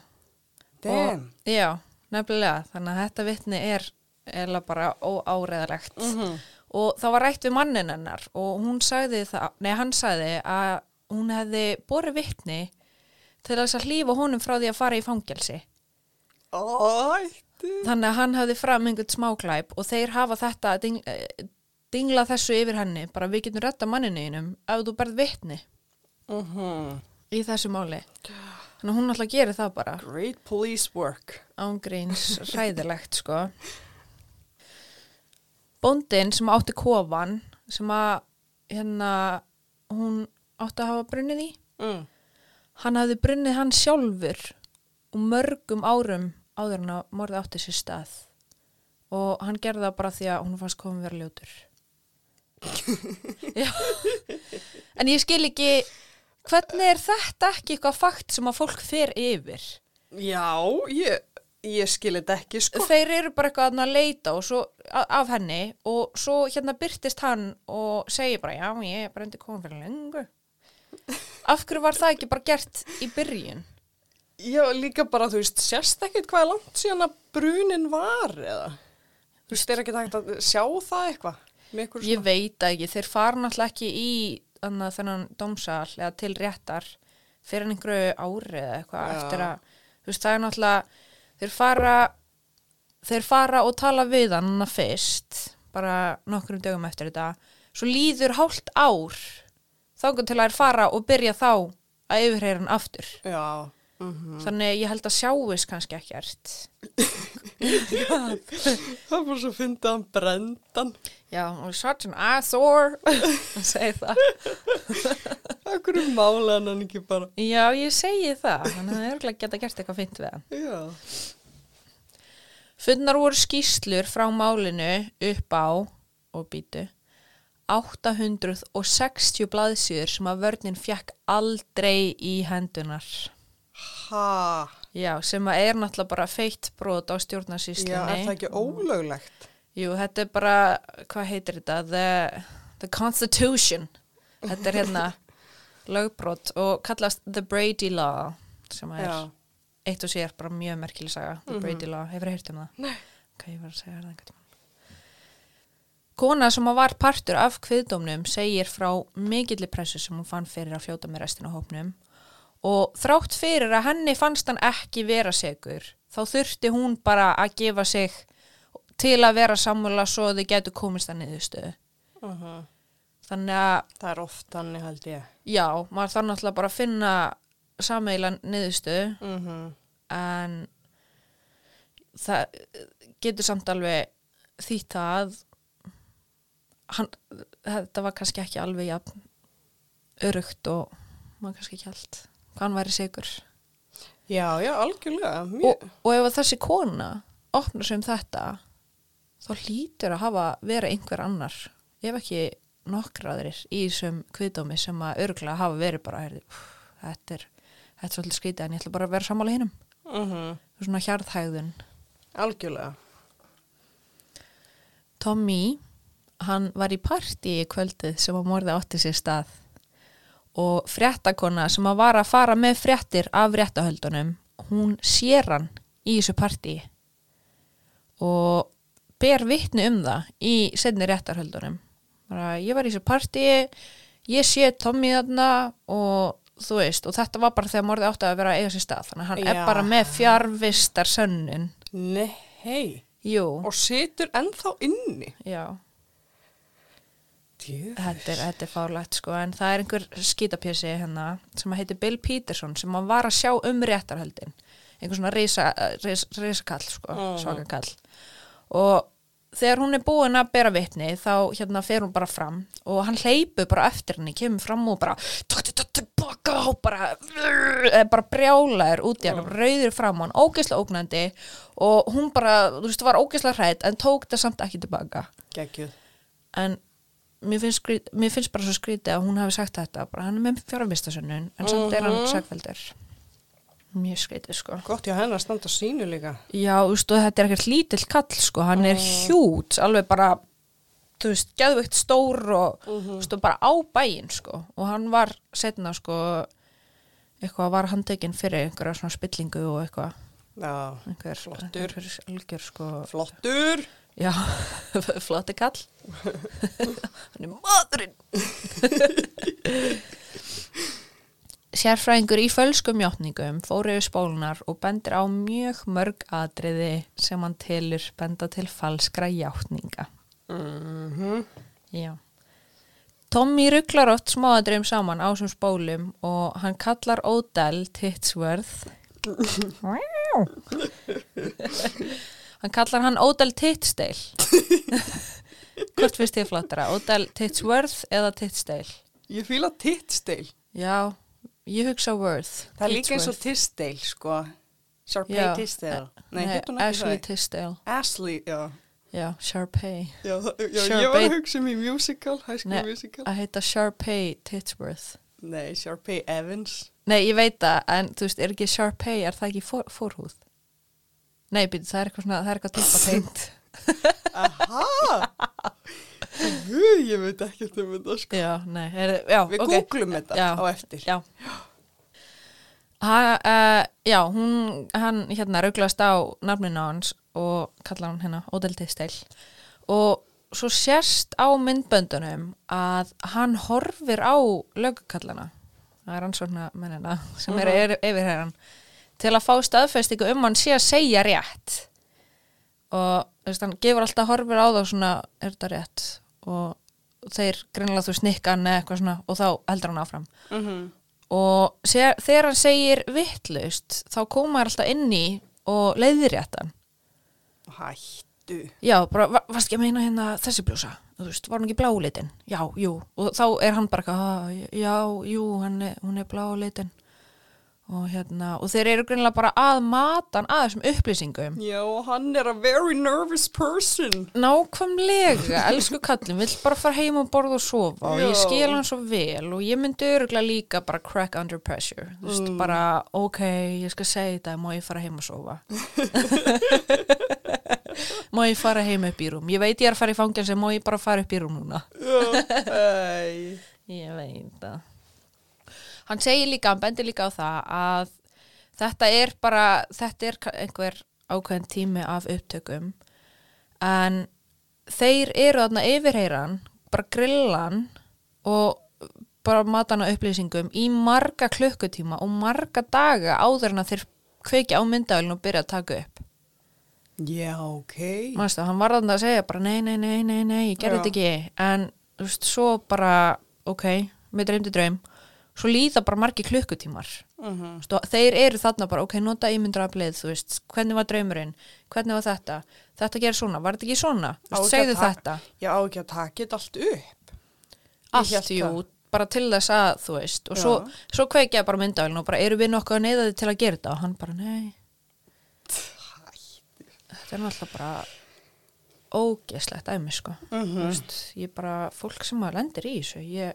og, já, nefnilega, þannig að þetta vittni er eða bara óáreðalegt Mhm. og það var rætt við mannin hennar og hún sagði það, nei hann sagði að hún hefði borið vittni til þess að hlýfa honum frá því að fara í fangelsi. Ætti. Þannig að hann hefði fram einhvern smáklæp og þeir hafa þetta ding, eh, dingla þessu yfir henni. Bara við getum retta manninu einum ef þú berð vittni Mhm. í þessu máli. Þannig að hún alltaf gerir það bara. Great police work. ángríns ræðilegt sko. Bóndin sem átti kofan sem að hérna hún átti að hafa brunnið í Mm. hann hafði brunnið hann sjálfur og mörgum árum áður en að morði átti sér stað. Og hann gerði það bara því að hún fannst komið vera ljótur. En ég skil ekki hvernig er þetta ekki eitthvað fakt sem að fólk fer yfir? Já, ég, ég skil þetta ekki, sko. þeir eru bara eitthvað að leita svo, af henni og svo hérna byrtist hann og segir bara já ég er bara undir komið fyrir lengu af hverju var það ekki bara gert í byrjun Já, líka bara, þú veist, sérst ekkert hvað er langt síðan að brunin var, eða? Þú veist, er ekki hægt að sjá það eitthvað? Ég veit ekki, þeir fara náttúrulega ekki í annað, þennan dómsal eða til réttar fyrir einhverju ári eða eitthvað Já. eftir að þú veist það er náttúrulega þeir fara þeir fara og tala við hann fyrst bara nokkrum dögum eftir þetta svo líður hálft ár þangað til að þeir fara og byrja þá að yfirheyra hann aftur Já. Mm þannig ég held að sjáist kannski ekkert Það bara svo fyndið hann brendan. já, og such an asshole að segja það Akkur er málaðan hann ekki bara. já, ég segi það þannig að það er örgulega geta gert eitthvað fint við hann Já. Fundnar voru skýslur frá málinu upp á, og býtu, 860 blaðsjur sem að vörnin fjekk aldrei í hendunar. Ha. Já, sem að er náttúrulega bara feitt brot á Já, stjórnarsýslinni. er það ekki ólöglegt? Jú, þetta er bara, hvað heitir þetta? The, the Constitution. Þetta er hérna lögbrot og kallast The Brady Law, sem að er Já. eitt og sér bara mjög merkileg saga, The Brady Law. Hefur heyrt um það? Nei. Hvað ég var að segja það einhvern tímann. Kona sem var partur af kviðdómnum segir frá mikilli pressu sem hún fann fyrir að fljóta með restina af hópnum og þrátt fyrir að henni fannst hann ekki vera segur þá þurfti hún bara að gefa sig til að vera sammála svo þau getur komist að niðurstöðu. Uh Þannig að Það er oft þannig held ég. já, maður þarf náttúrulega bara að finna sammeila niðurstöðu Mm -hmm. en það getur samt alveg þýtt að hann, þetta var kannski ekki alveg örugt og maður kannski ekki allt hvað hann væri sigur Já, já, algjörlega. Og, og ef þessi kona opnar sem þetta þá hlýtur að hafa vera einhver annar ef ekki nokkraðurir í þessum kviðdómi sem að örgulega hafa verið bara heyrði, pff, þetta er þetta er svolítið skrítið en ég ætla bara að vera sammála hinnum Mm svona hjarðhægðun Algjörlega. Tommy, hann var í partí í kvöldið sem að morði átti sér stað og fréttakona sem að var að fara með fréttir af fréttahöldunum, hún sér hann í þessu partí og ber vitni um það í setni réttarhöldunum. Bara, ég var í þessu partí, ég sé Tommy þarna og þú veist, og þetta var bara þegar morði átti að vera að eiga sér stað, þannig að hann er Já. bara með fjarvistar sönnun. Nei, hei. Og situr ennþá inni. já. Þetta er, þetta er fárlegt sko. En það er einhver skítapjösi hérna sem heitir Bill Peterson sem að var að sjá um réttarhöldin. Einhver svona risa, risa, risa kall sko, Mhm. svaka kall og þegar hún er búin að bera vitni þá hérna fer hún bara fram og hann hleypur bara eftir henni, kemur fram og bara tókti þetta tilbaka og bara er bara brjálaður út í hann rauður fram á hann, ógeðslega ógnandi. Og hún bara, þú veist, var ógeðslega hrætt en tók það samt ekki tilbaka Gekkjuð. en mér finnst, skrít, mér finnst bara svo skrítið að hún hafi sagt þetta. Bara hann er með fjárvistasönnun en samt er hann sagveldur mjög skrítið sko. Gott já hennar standa sínu líka. Já, og þetta er ekkert lítill kall, sko, hann er hjút, alveg bara, þú veist, geðveikt stór og, þú veist, og bara á bæinn, sko, og hann var setna, sko, eitthvað var handtekinn fyrir einhverja svona spillingu og eitthvað, Já, einhver, Flottur. einhver algjör, sko, flottur. Já, flotti kall, hann er maðurinn. Sérfræðingur í fölskum játningum fór yfir spólunar og bendir á mjög mörg atriði sem hann telur benda til falskra játninga. Mm Já. Tommy rugglar oft smáadröym saman á þessum spólum og hann kallar Odell Titsworth. Hann kallar hann Odell Titsdale. Hvort finnst þið flottara? Odell Titsworth eða Titsdale? Ég fíla tittsteil. Já, ég hugsa Worth. Það er líka eins og tittsteil, sko. Sharpay tittsteil. Nei, Nei, ekki Ashley? Tisdale. Ashley, já. Já, Sharpay. Já, já ég var að hugsa um í musical, high school Nei, musical. að heita Sharpay Titsworth. Nei, Sharpay Evans. Nei, ég veit það, en þú veist, er ekki Sharpay, er það ekki for, forhúð? Nei, býtu, það er eitthvað svona, það er eitthvað tippa tengt. Aha! Guð, ég veit ekki um þetta, sko. já, nei, er, já, Við ok. googlum þetta Já. á eftir. Já. Ha, uh, já, hún, hann hérna rauglast á nafninu á hans og kallar hann hérna Odell Tistel og svo sérst á myndböndunum að hann horfir á lögkallana það er hann svona mennina sem er er yfir hér til að fá staðfestingu um hann sé að segja rétt. Og veist, hann gefur alltaf horfir á þá svona, er þetta rétt? Og þeir greinlega þú snikka hann eða eitthvað svona og þá heldur hann áfram. Mm og sér, þegar hann segir vittlaust þá koma hann alltaf inn í og leiðir réttan Hættu. já, bara, va- varst ekki að meina hérna þessi blúsa þú veist, var hún ekki blálitin já, jú, og þá er hann bara "Ah, já, jú, hann er, hún er blálitin og hérna, og þeir eru greinlega bara að matan að þessum upplýsingum Já, hann er a very nervous person. Nákvæmlega, elsku kallum, vill bara fara heim og borða og sofa og ég Já. skil hann svo vel og ég myndi öruglega líka bara crack under pressure, þú veist, Mm. bara ok, ég skal segja þetta, má ég fara heim og sofa má ég fara heim upp í rúm ég veit ég er að fara í fangelsi, má ég bara fara upp í rúm núna Já, æ. ég veit það hann segir líka, hann bendir líka á það að þetta er bara þetta er einhver ákveðin tími af upptökum. En þeir eru þarna yfirheyran bara grillan og bara matana upplýsingum í marga klukkutíma og marga daga áður en að þeir kveikja á myndavælinu og byrja að taka upp. Já, ok. Manstu, hann var þarna að segja bara nei, nei, nei, nei, nei, ég gerði þetta ekki. En þú veist, svo bara ok, með dreymdi draum svo líða bara margi klukkutímar. Mm Stu, þeir eru þarna bara, ok, nota ímyndraflið, þú veist, hvernig var draumurinn? Hvernig var þetta, þetta gerir svona var þetta ekki svona, að segðu þetta. Já, á ekki að taka þetta allt upp. allt, jú, það. bara til þess að þú veist, og svo, Já. svo kveikja bara myndavælinu og bara, eru við nokkuð að neyða þið til að gera þetta? Og hann bara, nei. Þetta er náttúrulega bara ógeslegt dæmi, sko. Mhm. þú veist, ég bara, fólk sem að lendir í þessu, ég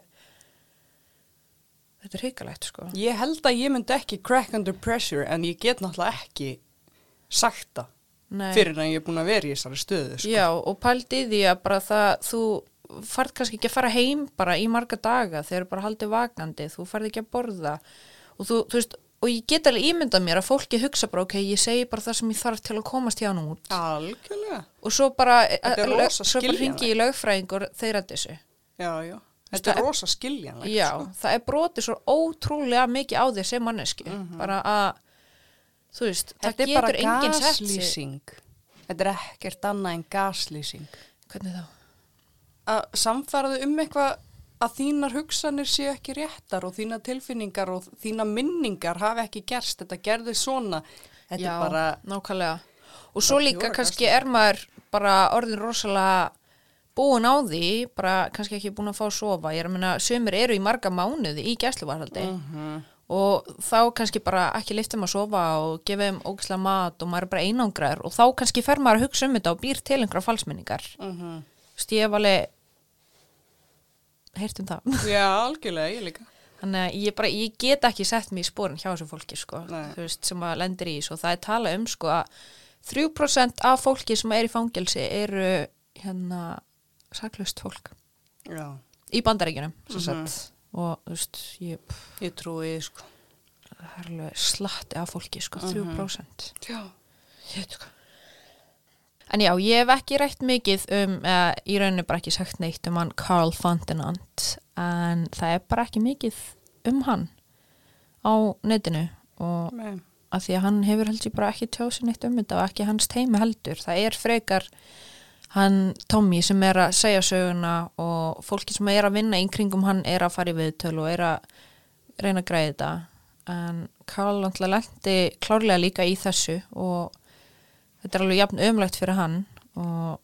þetta er hrikalegt, sko Ég held að ég myndi ekki crack under pressure en ég get náttúrulega ekki sagt það Nei. fyrir en ég er búin að vera í þessari stöðu. Sko. Já, og pældi í því að bara það, þú færð kannski ekki að fara heim bara í marga daga þegar þú bara haldið vakandi, þú færð ekki að borða og þú, þú veist, og ég get alveg ímyndað mér að fólki hugsa bara, ok, ég segi bara það sem ég þarf til að komast hjá nú út Algjörlega. og svo bara, rosa svo bara skiljanlegt. hringi í lögfræðing og þeir að þessu. Já, já. Þetta er rosa skiljanlegt. Já, Sko. það er brotið svo ótrúlega mikið á þér sem manneski, bara að þú veist, það. Þetta er bara getur enginn sett sig gaslýsing. Þetta er ekkert annað en gaslýsing. Hvernig þá? Að samfæraðu um eitthvað að þínar hugsanir séu ekki réttar og þínar tilfinningar og þínar minningar hafi ekki gerst. Þetta gerði svona. Þetta Já, er bara, nákvæmlega og svo líka kannski er maður bara orðin rosalega búin á því, bara kannski ekki búin að fá að sofa, ég er að minna, sömur eru í marga mánuði í gæsluvarhaldi Mhm. og þá kannski bara ekki liftum að sofa og gefa þeim ógislega mat og maður er bara einangraður og þá kannski fer maður að hugsa um þetta og býr til einhverja falsminningar Mhm. Þú veist, ég hef alveg heyrt um það Já, algjörlega, ég líka. þannig að ég, bara, ég get ekki sett mig í spórin hjá þessu fólki sko, veist, sem að lendir í svo það er talað um sko að 3% af fólki sem er í fangelsi eru hérna saklaust fólk Já, í bandaríkjunum mm Mhm. og þú veist, ég ég trúi, sko. slatti af fólki sko, Mhm. 3% Já. Ég veit hvað. En já, ég hef ekki rætt mikið um, eða í rauninu bara ekki sagt neitt um hann Carl Fontenant, en það er bara ekki mikið um hann á netinu og Nei. að því að hann hefur heldur bara ekki tjóðsinn neitt um þetta og ekki hans teimi heldur. Það er frekar hann Tommy sem er að segja söguna og fólki sem er að vinna í kringum hann er að fara í viðtölu og er að reyna að græða þetta. En Carl náttúrulega lendi klárlega líka í þessu og þetta er alveg jafn ömlegt fyrir hann og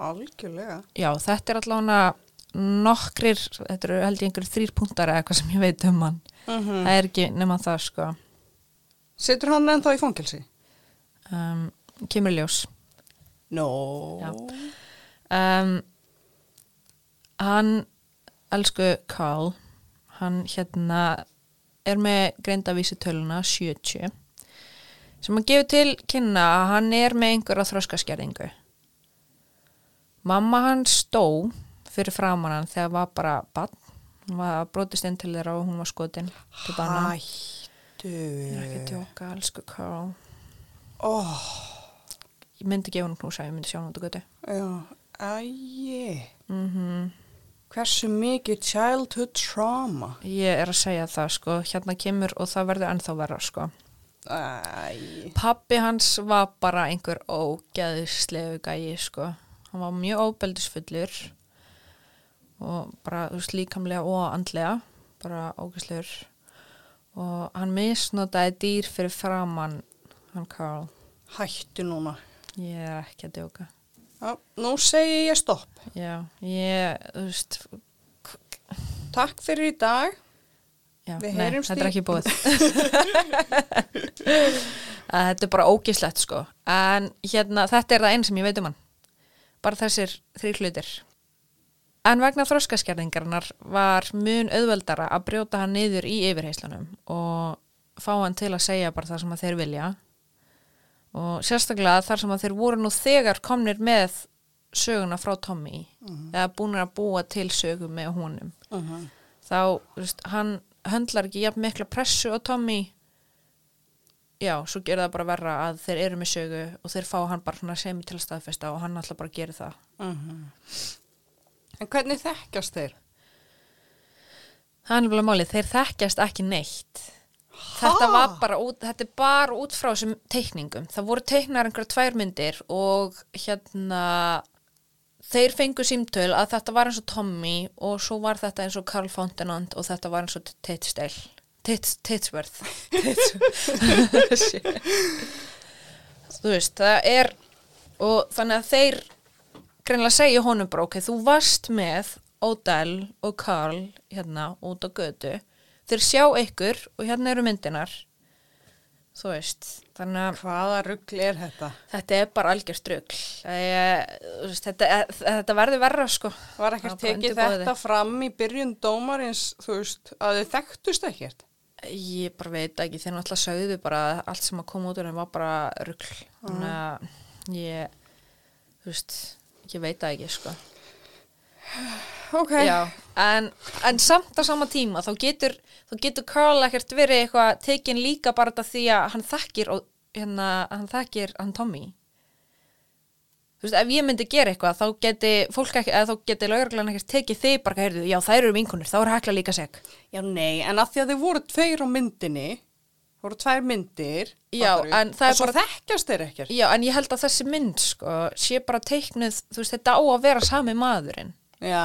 Algjörlega. já, þetta er allavega nokkrir, þetta eru held ég einhverjir þrýr punktar eða eitthvað sem ég veit um hann. Mm það er ekki nema það sko. Situr hann ennþá í fangelsi? um, kemur í ljós No. Um, hann elsku Carl hann hérna er með greindavísitöluna 70 sem hann gefur til kynna að hann er með einhverja þroskaskerðingu. Mamma hann stó fyrir framan hann þegar var bara bann hún var brotist inn til þeirra og hún var skotin til banna Hættu. ég er ekki tjóka, elsku Carl Oh, ég myndi gefa hann knúsa, ég myndi sjá hann út á götu já. Æi. mhm Hversu mikið childhood trauma? Ég er að segja það sko, hérna kemur og það verður ennþá verra sko. Æi. Pappi hans var bara einhver ógeðislegu gæi sko. Hann var mjög óbeldisfullur og bara þú veist líkamlega og andlega, bara ógeðslegur og hann misnotaði dýr fyrir framann hann Carl. Hættu núna. Ég er ekki að djóka. Já, nú segi ég stopp. Já, ég, þú veist, Takk fyrir í dag. já, nei, þetta er ekki búið. þetta er bara ógislegt sko en hérna þetta er það einn sem ég veit um hann bara þessir þrý hlutir en vegna þroskaskerðingarnar var mun auðveldara að brjóta hann niður í yfirheyslunum og fá hann til að segja bara það sem að þeir vilja og sérstaklega þar sem að þeir voru nú þegar komnir með söguna frá Tommy eða búinir að búa til sögu með honum. Uh -huh. þá, þú veist, hann höndlar ekki jafn mikla pressu á Tommy. Já, svo gerða það bara verra að þeir eru með sögu og þeir fá hann bara semi til að staðfesta og hann alltaf bara gerir það. En hvernig þekkjast þeir? það er nefnilega málið, þeir þekkjast ekki neitt þetta var bara út, þetta er bara út frá þessum teikningum, það voru teiknar einhverja tvær myndir og hérna þeir fengu símtöl að þetta var eins og Tommy og svo var þetta eins og Carl Fontenant og þetta var eins og Titsteil Titsworth þú veist, það er og þannig að þeir greinlega segja honum bara, ok, þú varst með Odell og Carl hérna út á götu þeir sjá ykkur og hérna eru myndinar þú veist þannig að Hvaða ruggli er þetta? þetta er bara algjör strugl. Þetta, þetta verður verra sko. Var Það bara tekið undirbúið þetta fram í byrjun dómarins, þú veist, að þið þekktust ekkert? ég bara veit ekki, þeir náttúrulega sögðu bara að allt sem að koma út úr þeim var bara rugl. Þannig að ég þú veist, ég veit það ekki sko Ok. Já, en, en samt á sama tíma þá getur, þá getur Carl ekkert verið eitthvað tekin líka bara þetta því að hann þekkir og hérna, hann þekkir hann Tommy þú veist, ef ég myndi gera eitthvað þá geti fólk ekki, eða þá geti lauruglan ekkert tekið þig bara, heyrðu, já, þær eru vinkunir, þá er hekla líka seg Já, nei, en að því að þið voru tveir á myndinni, voru tvær myndir, Já, fattarðu? en það er og svo bara- þekkjast þeir ekkert. Já, en ég held að þessi mynd, sko, sé bara teiknuð, þú veist, þetta á að vera sami maðurinn Já.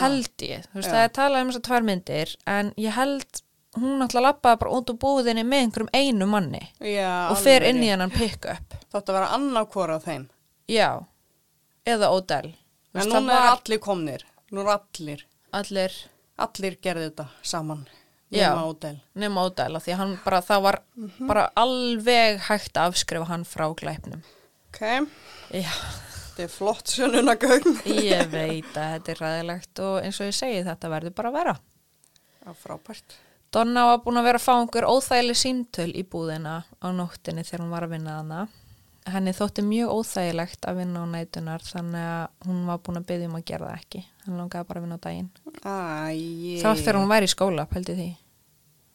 held ég, þú veist, Já. það er talað um þessar tvær myndir en ég held hún alltaf lappaði bara út úr búðinni með einhverjum einu manni Já, og fer alveg inn í hennan pick-up. Þetta vera annarkvora af þeim. Já, eða Odell. Þú En veist, núna það er var allir komnir. Nú er allir. allir Allir gerði þetta saman. Já. Nema Ódel. nema Odell af því að hann bara, það var bara alveg hægt að afskrifa hann frá glæpnum. Ok, Já, þetta er flott sönunagögn. ég veit að þetta er ræðilegt og eins og ég segi þetta verður bara að vera. Já, frábært. Donna var búin að vera að fá einhver óþægileg símtöl í búðina á nóttinni þegar hún var að vinna hana. Henni þótti mjög óþægilegt að vinna á nætunar þannig að hún var búin að byggja um að gera það ekki. Hann langaði bara að vinna á daginn. Æ, Það var þegar hún væri í skóla, pældi því.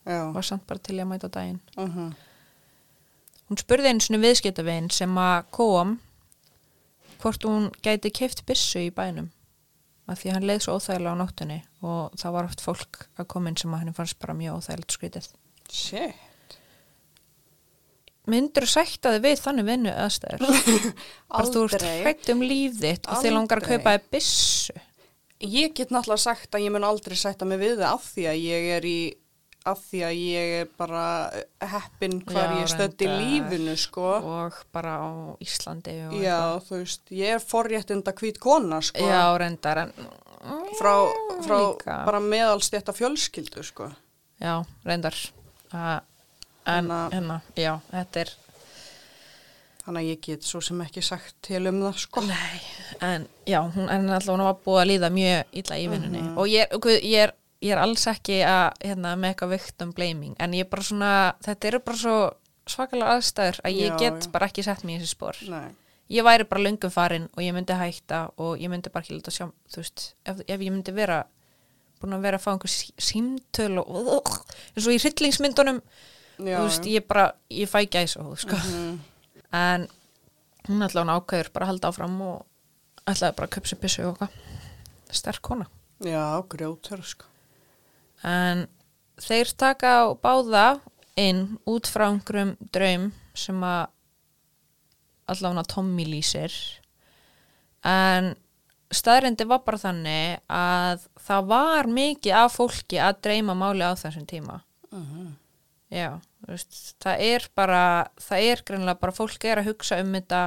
Já. Var samt bara til að mæta á daginn. Uh Hún spurði einu svona viðskiptavinn sem að kom hvort hún gæti keift byssu í bænum. Af því hann leið svo óþægilega á nóttunni og það var oft fólk að koma inn sem að henni fannst bara mjög óþægilegt skrítið. Shit. myndur sætta þig við þannig vinnu aðstæður bara þú ert Aldrei. hrætt um líf þitt og þið langar að Aldrei. kaupa þig byssu Ég get náttúrulega sagt að ég mun aldrei sætta mig við það af því að ég er í af því að ég er bara heppin hvar Já, ég reyndar. lífinu sko. og bara á Íslandi Já, þú veist, ég er forréttinda hvít kona sko. já, reyndar en, frá, frá líka. bara meðalstjætta fjölskyldu sko. já, reyndar uh, en, Þannig að- hérna, já, þetta er Þannig að ég get svo sem ekki sagt til um það sko. nei, en já, hún en alltaf hún var búið að líða mjög illa í vinnunni Mhm. og ég, er- ég, er, ég er alls ekki að hérna, með eitthvað victim blaming en ég er bara svona, þetta eru bara svo svakalega aðstæður að ég Já, get já. bara ekki sett mér í þessi spór Nei. ég væri bara löngum farin og ég myndi hætta og ég myndi bara ekki að sjá þú veist, ef, ef ég myndi vera búin að vera að fá einhver sí, símtöl og eins og í hryllingsmyndunum Já, þú veist, ég bara, ég fæ gæs og sko. Mhm. en hún ætlaði hún ákveður bara að halda áfram og ætlaði bara að köpa sér byssu og eitthvað sterk kona Já, grjótur sko. En þeir taka á báða inn út frá einhverjum draum sem að allavega Tommy lýsir en staðrendi var bara þannig að það var mikið af fólki að dreyma máli á þessum tíma Mhm. já, þú veist, það er bara það er greinlega bara fólk er að hugsa um þetta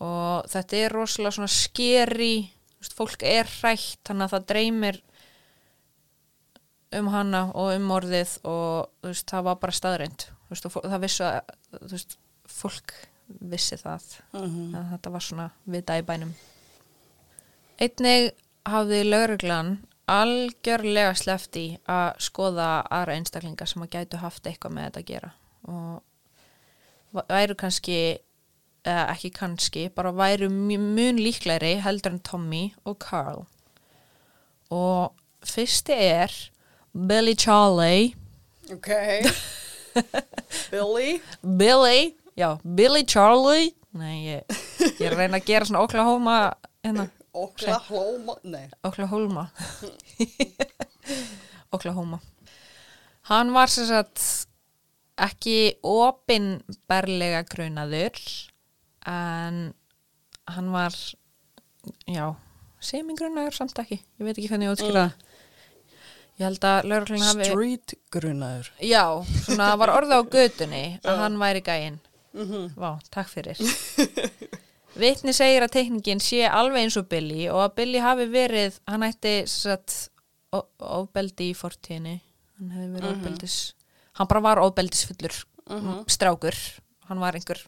og þetta er rosalega svona skeri fólk er hrætt þannig að það dreymir um hana og um orðið og veist, það var bara fó- það vissi að veist, fólk vissi það Mhm. að þetta var svona vita í bænum. Einnig hafði lauruglan algjörlega sleppt í að skoða aðra einstaklinga sem að gætu haft eitthvað með þetta að gera. Og væru kannski eða ekki kannski, bara væru mj- mun líklegri heldur en Tommy og Carl. Og fyrsti er Billy Charlie Ok. Billy. Billy, já, Billy Charlie nei, ég, ég er að reyna að gera svona Oklahoma hérna, Oklahoma. Nei. Oklahoma. Oklahoma. Hann var sem sagt ekki opinberlega grunaður en hann var já, semingrunaður samt ekki. Ég veit ekki hvernig ég útskýra það ég held að lögreglun hafi Street grunaður. já, svona var orða á götunni að hann væri gæinn Mm Vá, takk fyrir. Vitni segir að teikningin sé alveg eins og Billy og að Billy hafi verið, hann ætti satt, ofbeldi í fortíðinni. Hann hefði verið Mhm. ofbeldis, hann bara var ofbeldisfullur strákur. Hann var einhver,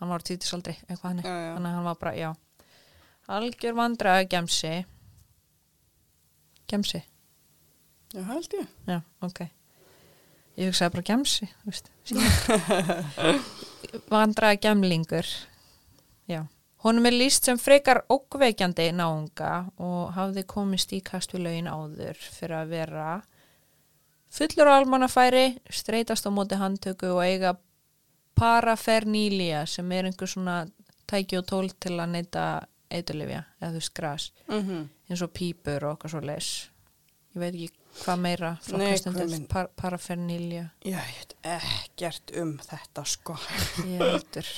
hann var títisaldri, eitthvað hann. Já, já. Þannig að hann var bara, já. Algjör vandraði gemsi. Gemsi, Já, held ég. já, ok. Ég hugsaði bara gemsi, þú veist. vandraði gemlingur já honum er líst sem frekar ókveikjandi náunga og hafði komist í kast við lögin áður fyrir að vera fullur á almannafæri streytast á móti handtöku og eiga parafernýlia sem er einhver svona tæki og tól til að neyta eiturlifja eða þú veist gras Mm eins og pípur og okkar svo leis ég veit ekki hvað meira? Par parafernýlia Ég veit ekkert um þetta sko. Ég heldur.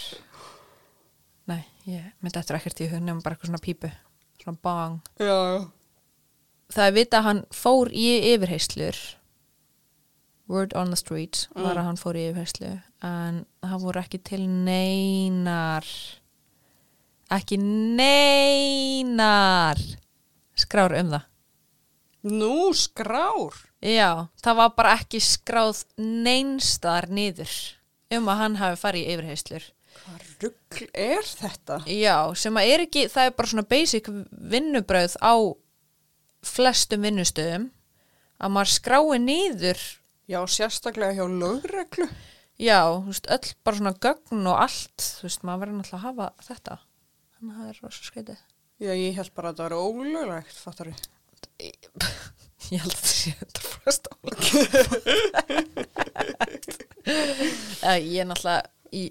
Nei, ég myndi eftir ekkert í hug nefnum bara eitthvað svona pípu. Svona bang. Já, já. Það er vita að hann fór í yfirheyslur word on the streets var að hann fór í yfirherslu en það voru ekki til neinar. Ekki neinar skrár um það Nú, skrár. Já, það var bara ekki skráð neinstaðar niður um að hann hafi farið í yfirheyslur. Hvað rugl er þetta? Já, sem að er ekki, það er bara svona basic vinnubröð á flestum vinnustöðum að maður skrái niður, Já, sérstaklega hjá lögreglu. já, þú veist, öll bara svona gögn og allt, þú veist, maður verður náttúrulega að hafa þetta. Þannig að það er rosa skreitið. Já, ég held bara að það var ólöglegt, fattar við. Ég held að það sé þetta fyrst á. Ég er náttúrulega, ég,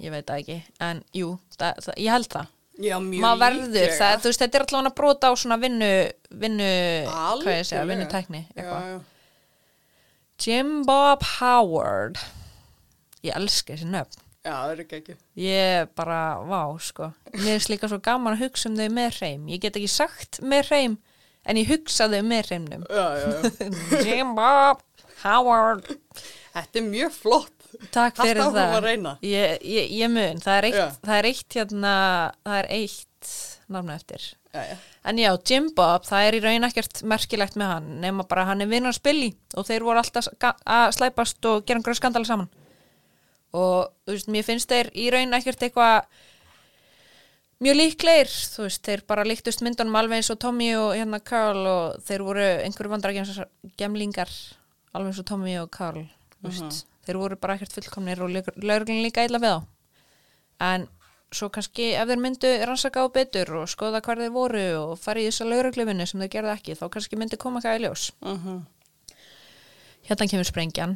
ég veit það ekki, en jú, það, það, ég held það. Já, mjög maður verður, það, þú veist, þetta er alltaf að brota á svona vinnu, vinnu hvað ég segja, vinnutækni. Jim Bob Howard ég elska þessi nöfn Já, það er ekki ekki. ég bara, vá, sko mér er líka svo gaman að hugsa um þau með hreim ég get ekki sagt með hreim en ég hugsa þau með hreimnum Já, já, já. Jim Bob Howard Þetta er mjög flott. takk fyrir áfram það að reyna. ég, ég, ég mun, það er eitt, það er eitt hérna, það er eitt námna eftir Já, já. En já, Jim Bob, það er í raun ekkert merkilegt með hann, nema bara hann er vinnur spilli og þeir voru alltaf að slæpast og gera einhverju skandala saman. Og, þú veist, mér finnst þeir í raun ekkert eitthvað mjög líklegir, þú veist, þeir bara líktust myndunum alveg eins og Tommy og hérna Carl og þeir voru einhverju vandra gemlingar, alveg eins og Tommy og Carl, þú veist, þeir voru bara ekkert fullkomnir og lögurinn líka illa við á. En svo kannski ef þeir myndu rannsaka á betur og skoða hvar þeir voru og fara í þessa lögreglufinu sem þeir gerðu ekki, þá kannski myndi koma eitthvað í ljós. Uh Hérna kemur sprengjan,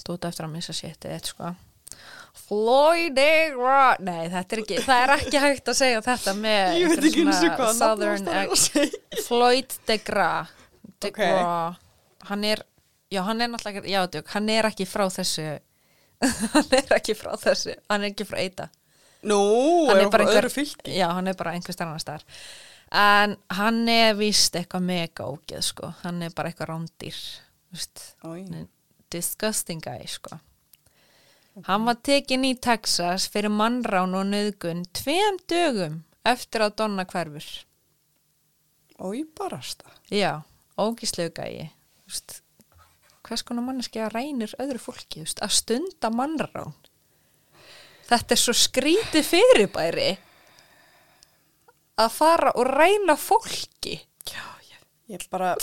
stóta eftir að missa sétti eitt sko. Floyding Rock, nei þetta er ekki, það er ekki hægt að segja þetta með Ég veit ekki eins og hvað Southern nafn að segja. Floyd DeGraw, Ok. DeGraw, hann er, já hann er náttúrulega, já djók, hann er ekki frá þessu, hann er ekki frá þessu, hann er ekki frá Eita. Nú, hann er bara öðru fylki. já, hann er bara einhver starfna starf en hann er víst eitthvað mega ógeð sko, hann er bara eitthvað rándýr veist, Oj. hann er disgusting guy sko. Hann var tekin í Texas fyrir mannrán og nöðgun tveim dögum eftir að Donna hverfur. Ói barasta. já, ógíslegu gæi. Hvers konar manneski að rænir öðru fólki, veist, að stunda mannrán? Þetta er svo skrítið fyrirbæri að fara og ræna fólki. Já, ég, ég bara...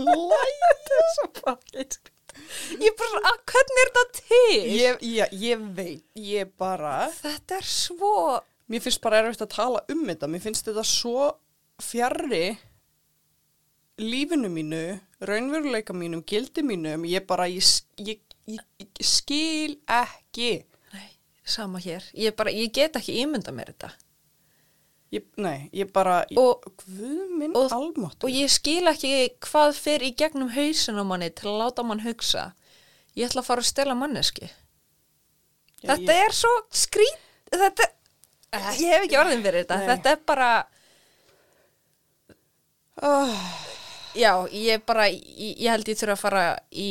Læti svo fucking ég bara, að, hvernig er þetta til? Ég, ég, ég veit, ég bara... þetta er svo Mér finnst bara erfitt að tala um þetta. Mér finnst þetta svo fjarrri lífinu mínu, raunveruleika mínum, gildi mínum. Ég bara, ég, ég, ég, ég skil ekki. Nei, sama hér, ég, bara, ég get ekki ímynda mér þetta Ég, nei, ég bara, ég, Og- guð minn almáttur. og ég skil ekki hvað fer í gegnum hausin á manni til að láta mann hugsa ég ætla að fara að stela manneski Já, þetta er svo skrít þetta, ég hef ekki orðin fyrir þetta Nei. þetta er bara Oh, já, ég bara ég, ég held ég þurfa að fara í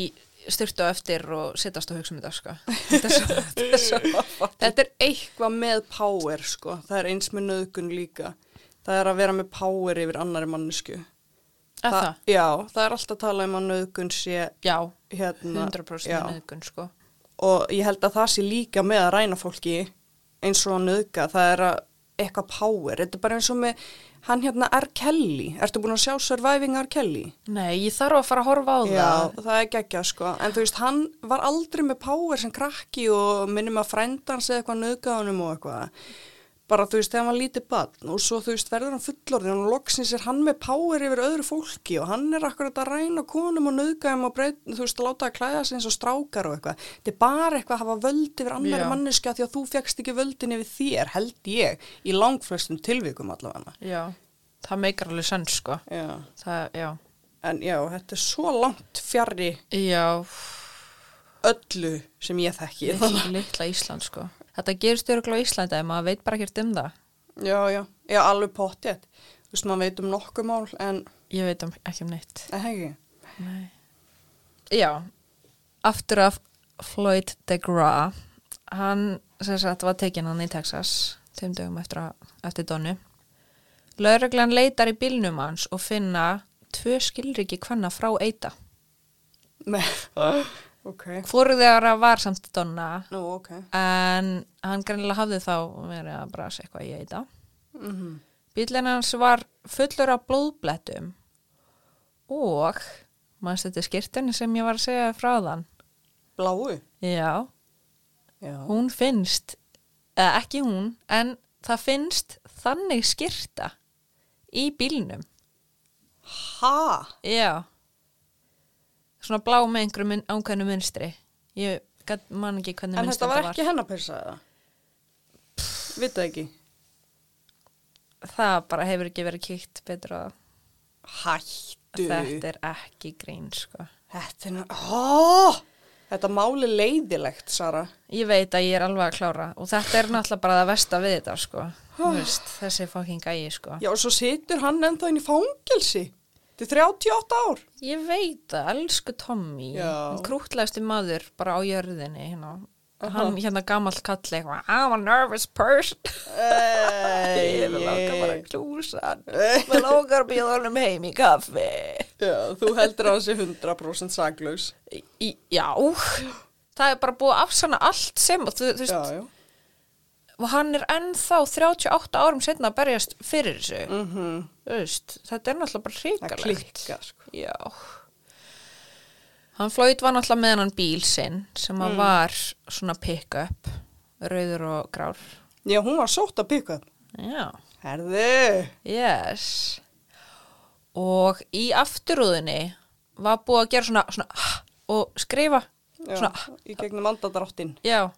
styrtu á eftir og sittast og hugsa um þetta sko. þetta er svo, þetta er svo þetta er eitthvað með power, sko. Það er eins með nöðgun líka. Það er að vera með power yfir annari mannesku. að það, Já, það er alltaf að tala um að nöðgun sé já, hérna. 100% já. nöðgun sko. og ég held að það sé líka með að ræna fólki eins og nöðga, það er að eitthvað power, þetta er bara eins og með hann hérna R. Kelly, ertu búin að sjá Surviving R. Kelly? nei, ég þarf að fara að horfa á Já, það það er geggjað sko, en þú veist, hann var aldrei með power sem krakki og minnum að frændans eða eitthvað nöðgaðunum og eitthvað, bara þú veist, þegar hann var lítið barn og svo þú veist, verður hann fullorðin og loksins er hann með power yfir öðru fólki og hann er akkurat að ræna konum og nöðgaðum og breyt, þú veist, að láta að klæða sig eins og strákar og eitthvað. Þetta er bara eitthvað að hafa völd yfir annari Já. manneska því að þú fegst ekki völdin yfir þér, held ég, í langflestum tilvikum allavega. já, það meikar alveg sann sko. Já. það, já En já, þetta er svo langt fjarrri já, öllu sem ég þekki. litla Ísland sko. Þetta gerist öruglega á Íslandi en maður veit bara ekkert um það Já, já, já, alveg pottið. Þú veist, maður veit um nokkuð mál, en Ég veit um, ekki um neitt. Ekki? Nei. Já, aftur af Floyd DeGraw, hann sem sagt var tekinn hann í Texas, tveim dögum eftir, að, eftir donu. Lögreglan leitar í bílnum hans og finna tvö skilriki hvenna frá eita. Nei. Ok. Hvoru þeirra var samt donna, Nú, ok. en hann greinilega hafði þá verið að brasa eitthvað í eita. Mm Bílinn hans var fullur af blóðblettum og mannst þetta skirtinni sem ég var að segja frá þann. Bláu? Já, Já. hún finnst, eða ekki hún, en það finnst þannig skirta í bílnum. Ha? Já, svona blá með einhverju mun, ákveðnu munstri. Ég man ekki hvernig En munstri þetta var ekki hennar persa eða? Vitað ekki. Það bara hefur ekki verið kýkt betur að Hættu. þetta er ekki grín, sko. Þetta er ná... Ó! Þetta máli leiðilegt, Sara. Ég veit að ég er alveg að klára og þetta er náttúrulega bara það versta við þetta, sko. Veist, þessi fucking gæi, sko. Já, og svo situr hann ennþá inn í fangelsi. Þetta er 38 ár. Ég veit að, elsku Tommy, krútlegasti maður bara á jörðinni, hérna. Aha. Hann hérna gamall kalli eitthvað, I'm a nervous person. Ég vil langa bara klúsa hann. Mér langar að bíða honum heim í kaffi. Já, þú heldur hann sé 100% saglaus. Já, það er bara búið að afsanna allt sem, þú, veist. Og hann er ennþá 38 árum setna að berjast fyrir þessu. Mm Þú veist, þetta er náttúrulega bara Það hrikalegt. klikka, sko. Já. Hann flóit var náttúrulega með hann bíl sinn sem að var svona pick-up, rauður og grár. Já, hún var sótt að. Já, Herðu. yes. Og í afturúðinni var búið að gera svona, svona og skrifa Já, svona, í gegnum andadráttinn. já,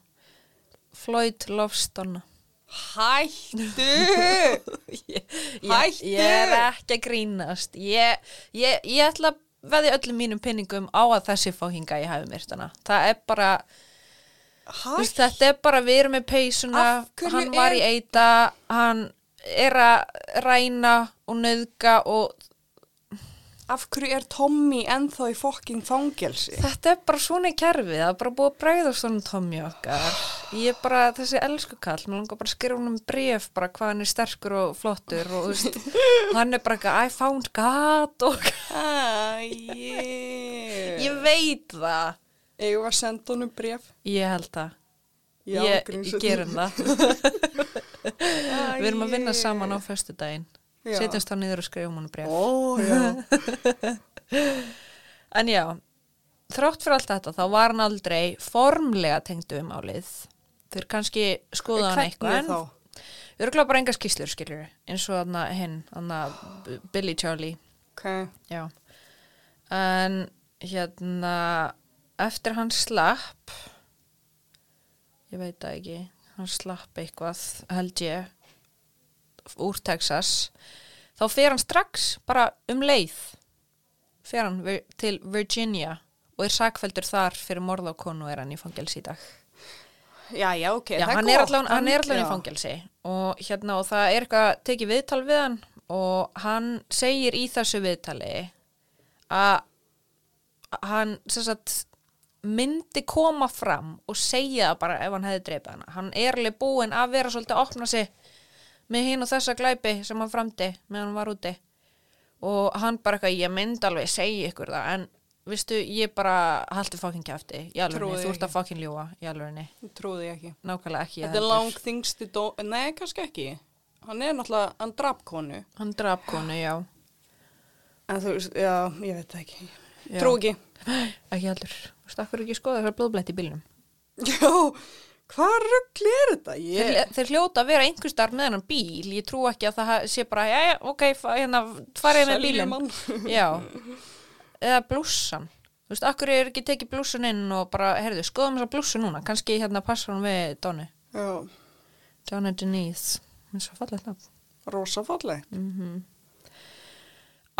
Floyd loves Donna. Hættu! ég, Hættu! ég er ekki að grínast. Ég, ég, ég ætla að veði öllum mínum pinningum á að þessi fóhinga ég hafi myrt hana. Það er bara, Hættu! þetta er bara við erum með peysuna, hann var í er- eita, hann er að ræna og nöðga og Af hverju er Tommy ennþá í fokking fangelsi? þetta er bara svona í kerfið, það er bara búið að bregða svona Tommy okkar. Ég er bara þessi elsku kall, mér langar bara að skrifa hún um bref bara hvað hann er sterkur og flottur og hann er bara eitthvað, I found God og Æ, ég veit það. Eigum við að senda honum bref? Ég held það. Já, ég, ég gerum það. Við erum að vinna saman á föstudaginn. Setjast þá niður og skrifum hann bref. Ó, já. En já, þrátt fyrir allt þetta, þá var hann aldrei formlega tengdu um álið. Þeir kannski skoða hann eitthvað. Hvernig þá? Við erum bara enga skýslur, skiljur eins og hann hinn, Billy Charlie. Ok. Já. En hérna, eftir hann slapp, ég veit það ekki, hann slapp eitthvað, held ég, úr Texas, þá fer hann strax bara um leið, fer hann vir- til Virginia og er sakfældur þar fyrir morð á konu og er hann í fangelsi í dag. Já, já, ok. Já, það hann er gott, allan, hann er allan í fangelsi og hérna og það er eitthvað tekið viðtal við hann og hann segir í þessu viðtali að hann sagt myndi koma fram og segja bara ef hann hefði dreipið hana. Hann er alveg búinn að vera svolítið að opna sig með hinn og þessa glæpi sem hann framdi meðan hann var úti og hann bara eitthvað, ég myndi alveg segja ykkur það en vistu, ég bara haldi fokkin kæfti í Trúi þú ert að fokkin ljúa í alvegni, Ég trúði ég ekki. nákvæmlega ekki Þetta er lang þingsti dó... Nei, kannski ekki. Hann er náttúrulega, hann draf konu. Hann draf konu, já. En þú já, ég veit það ekki. Trú ekki. Ekki heldur. Þú veist, akkur ekki skoða það blóðblætt í bílnum. Já, hvað rugl er þetta? Þeir, Ég... þeir hljóta að vera einhver starf með hennan bíl. Ég trú ekki að það sé bara, já, já, ok, hérna, farið með hann. Já. Eða blússan. Þú veist, akkur er ekki tekið blússan inn og bara, heyrðu, skoðum þessa blússu núna. Kannski hérna passa hann við Donu. Já, Donna Denise. Það er svo fallegt nafn. rosafalleg.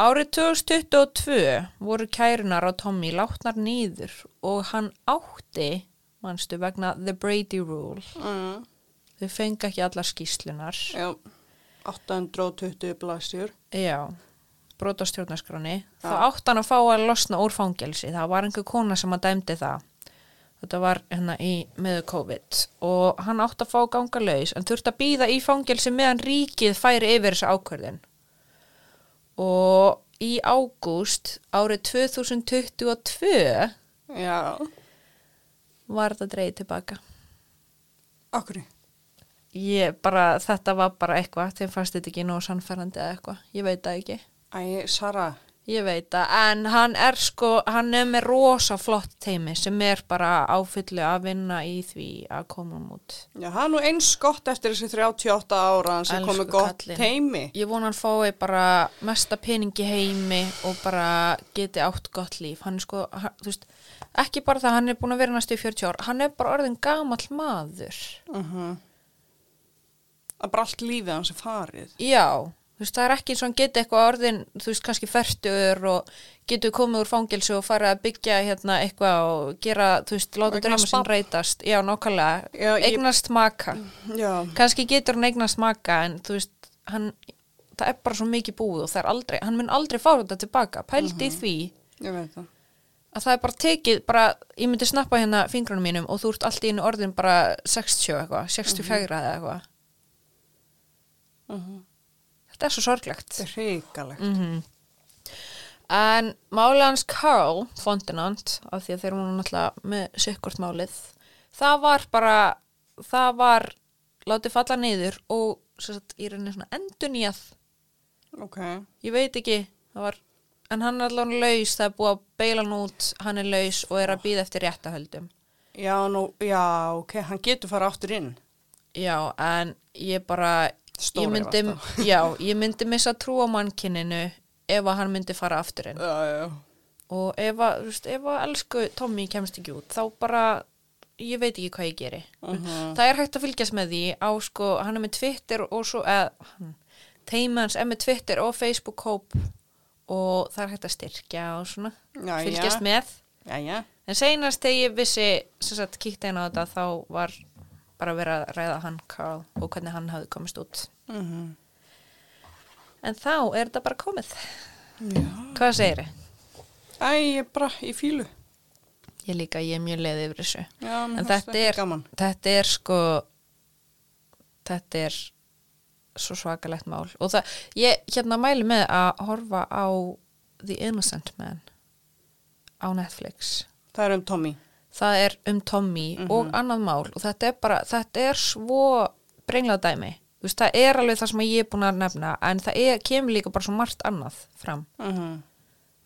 Árið 2022 voru kærunar á Tommy látnar nýður og hann átti, manstu, vegna The Brady Rule. Mm. Þau fengi ekki allar skýslunar. Já, 820 blasjur. Já, brot á stjórnarskráni þá átt hann að fá að losna úr fangelsi. Það var einhver kona sem að dæmdi það. Þetta var hérna í meðu COVID. Og hann átt að fá ganga laus en þurfti að býða í fangelsi meðan ríkið færi yfir þessu ákvörðin og í ágúst árið 2022 Já, var þetta dreigð tilbaka okkur. ég bara, þetta var bara eitthvað þeim fannst þetta ekki nóg sannfærandi eða eitthvað ég veit það ekki Æ, Sara, Ég veit það, en hann er sko, hann er með rosa flott teimi sem er bara áfyllu að vinna í því að koma hann út. já, það er nú eins gott eftir þessi 38 ára sem Elsku komið gott teimi. Ég vona hann fái bara mesta peningi heimi og bara geti átt gott líf. Hann er sko, hann, þú veist, ekki bara það, hann er búin að vera næstu í 40 ár, hann er bara orðin gamall maður. Uh Það er bara allt lífið hans er farið. Já, þú veist, það er ekki eins og hann geti eitthvað orðin, þú veist, kannski færtur og getur komið úr fangelsi og fara að byggja hérna eitthvað og gera, þú veist, láta eignast sem barn. reytast. Já, nákvæmlega. Já, ég- Eignast maka. Já, Kannski getur hann eignast maka en þú veist, hann, það er bara svo mikið búið og það er aldrei, hann mun aldrei fá þetta tilbaka. Pældi í því ég veit það. Að það er bara tekið, bara, ég myndi snappa hérna fingrunum mínum og þú ert allt í einu orðin bara 60 eitthvað, 64 eða eitthvað. Uh Þetta er svo sorglegt. Þetta er hrikalegt. Mm En máli hans Carl Fondinant, af því að þeir voru náttúrulega með sikkurt málið, það var bara, það var látið falla niður og sagt, í rauninni svona endurnýjað, Ok. ég veit ekki, það var, en hann er allavega laus, það er búið að beila hann út, hann er laus og er að býða eftir réttahöldum. Já, nú, já, ok, hann getur fara áttur inn. Já, en ég bara, ég Stóreyfa myndi, já, ég myndi missa trú á mannkinninu ef að hann myndi fara aftur inn. Já, já. og ef að, þú veist, ef að elsku Tommy kemst ekki út, þá bara ég veit ekki hvað ég geri Mhm. það er hægt að fylgjast með því á sko, hann er með Twitter og svo eða, hann, teimans er með Twitter og Facebook hóp og það er hægt að styrkja og svona Já, fylgjast já. með Já, en seinast þegar ég vissi sagt kíkti inn á þetta þá var bara verið að ræða hann Carl og hvernig hann hafði komist út Mm en þá er þetta bara komið Já. hvað segir þið? Æ, ég er bara í fílu. Ég líka, ég er mjög leið yfir þessu en þetta er, þetta er sko þetta er svo svakalegt mál. Og það, ég hérna mæli með að horfa á The Innocent Man á Netflix. Það er um Tommy. það er um Tommy og annað mál. Og þetta er bara, þetta er svo brenglað dæmi, þú veist, það er alveg það sem ég er búin að nefna, en það er, kemur líka bara svo margt annað fram Mm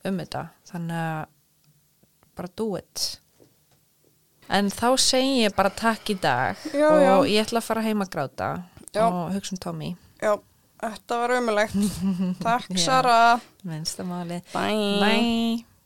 um þetta, þannig að bara do it. En þá segi ég bara takk í dag Já, og já. ég ætla að fara heim að gráta Já. og hugsa um Tommy Já, þetta var ömulegt. Takk. Sara. minnstamáli Bye. bye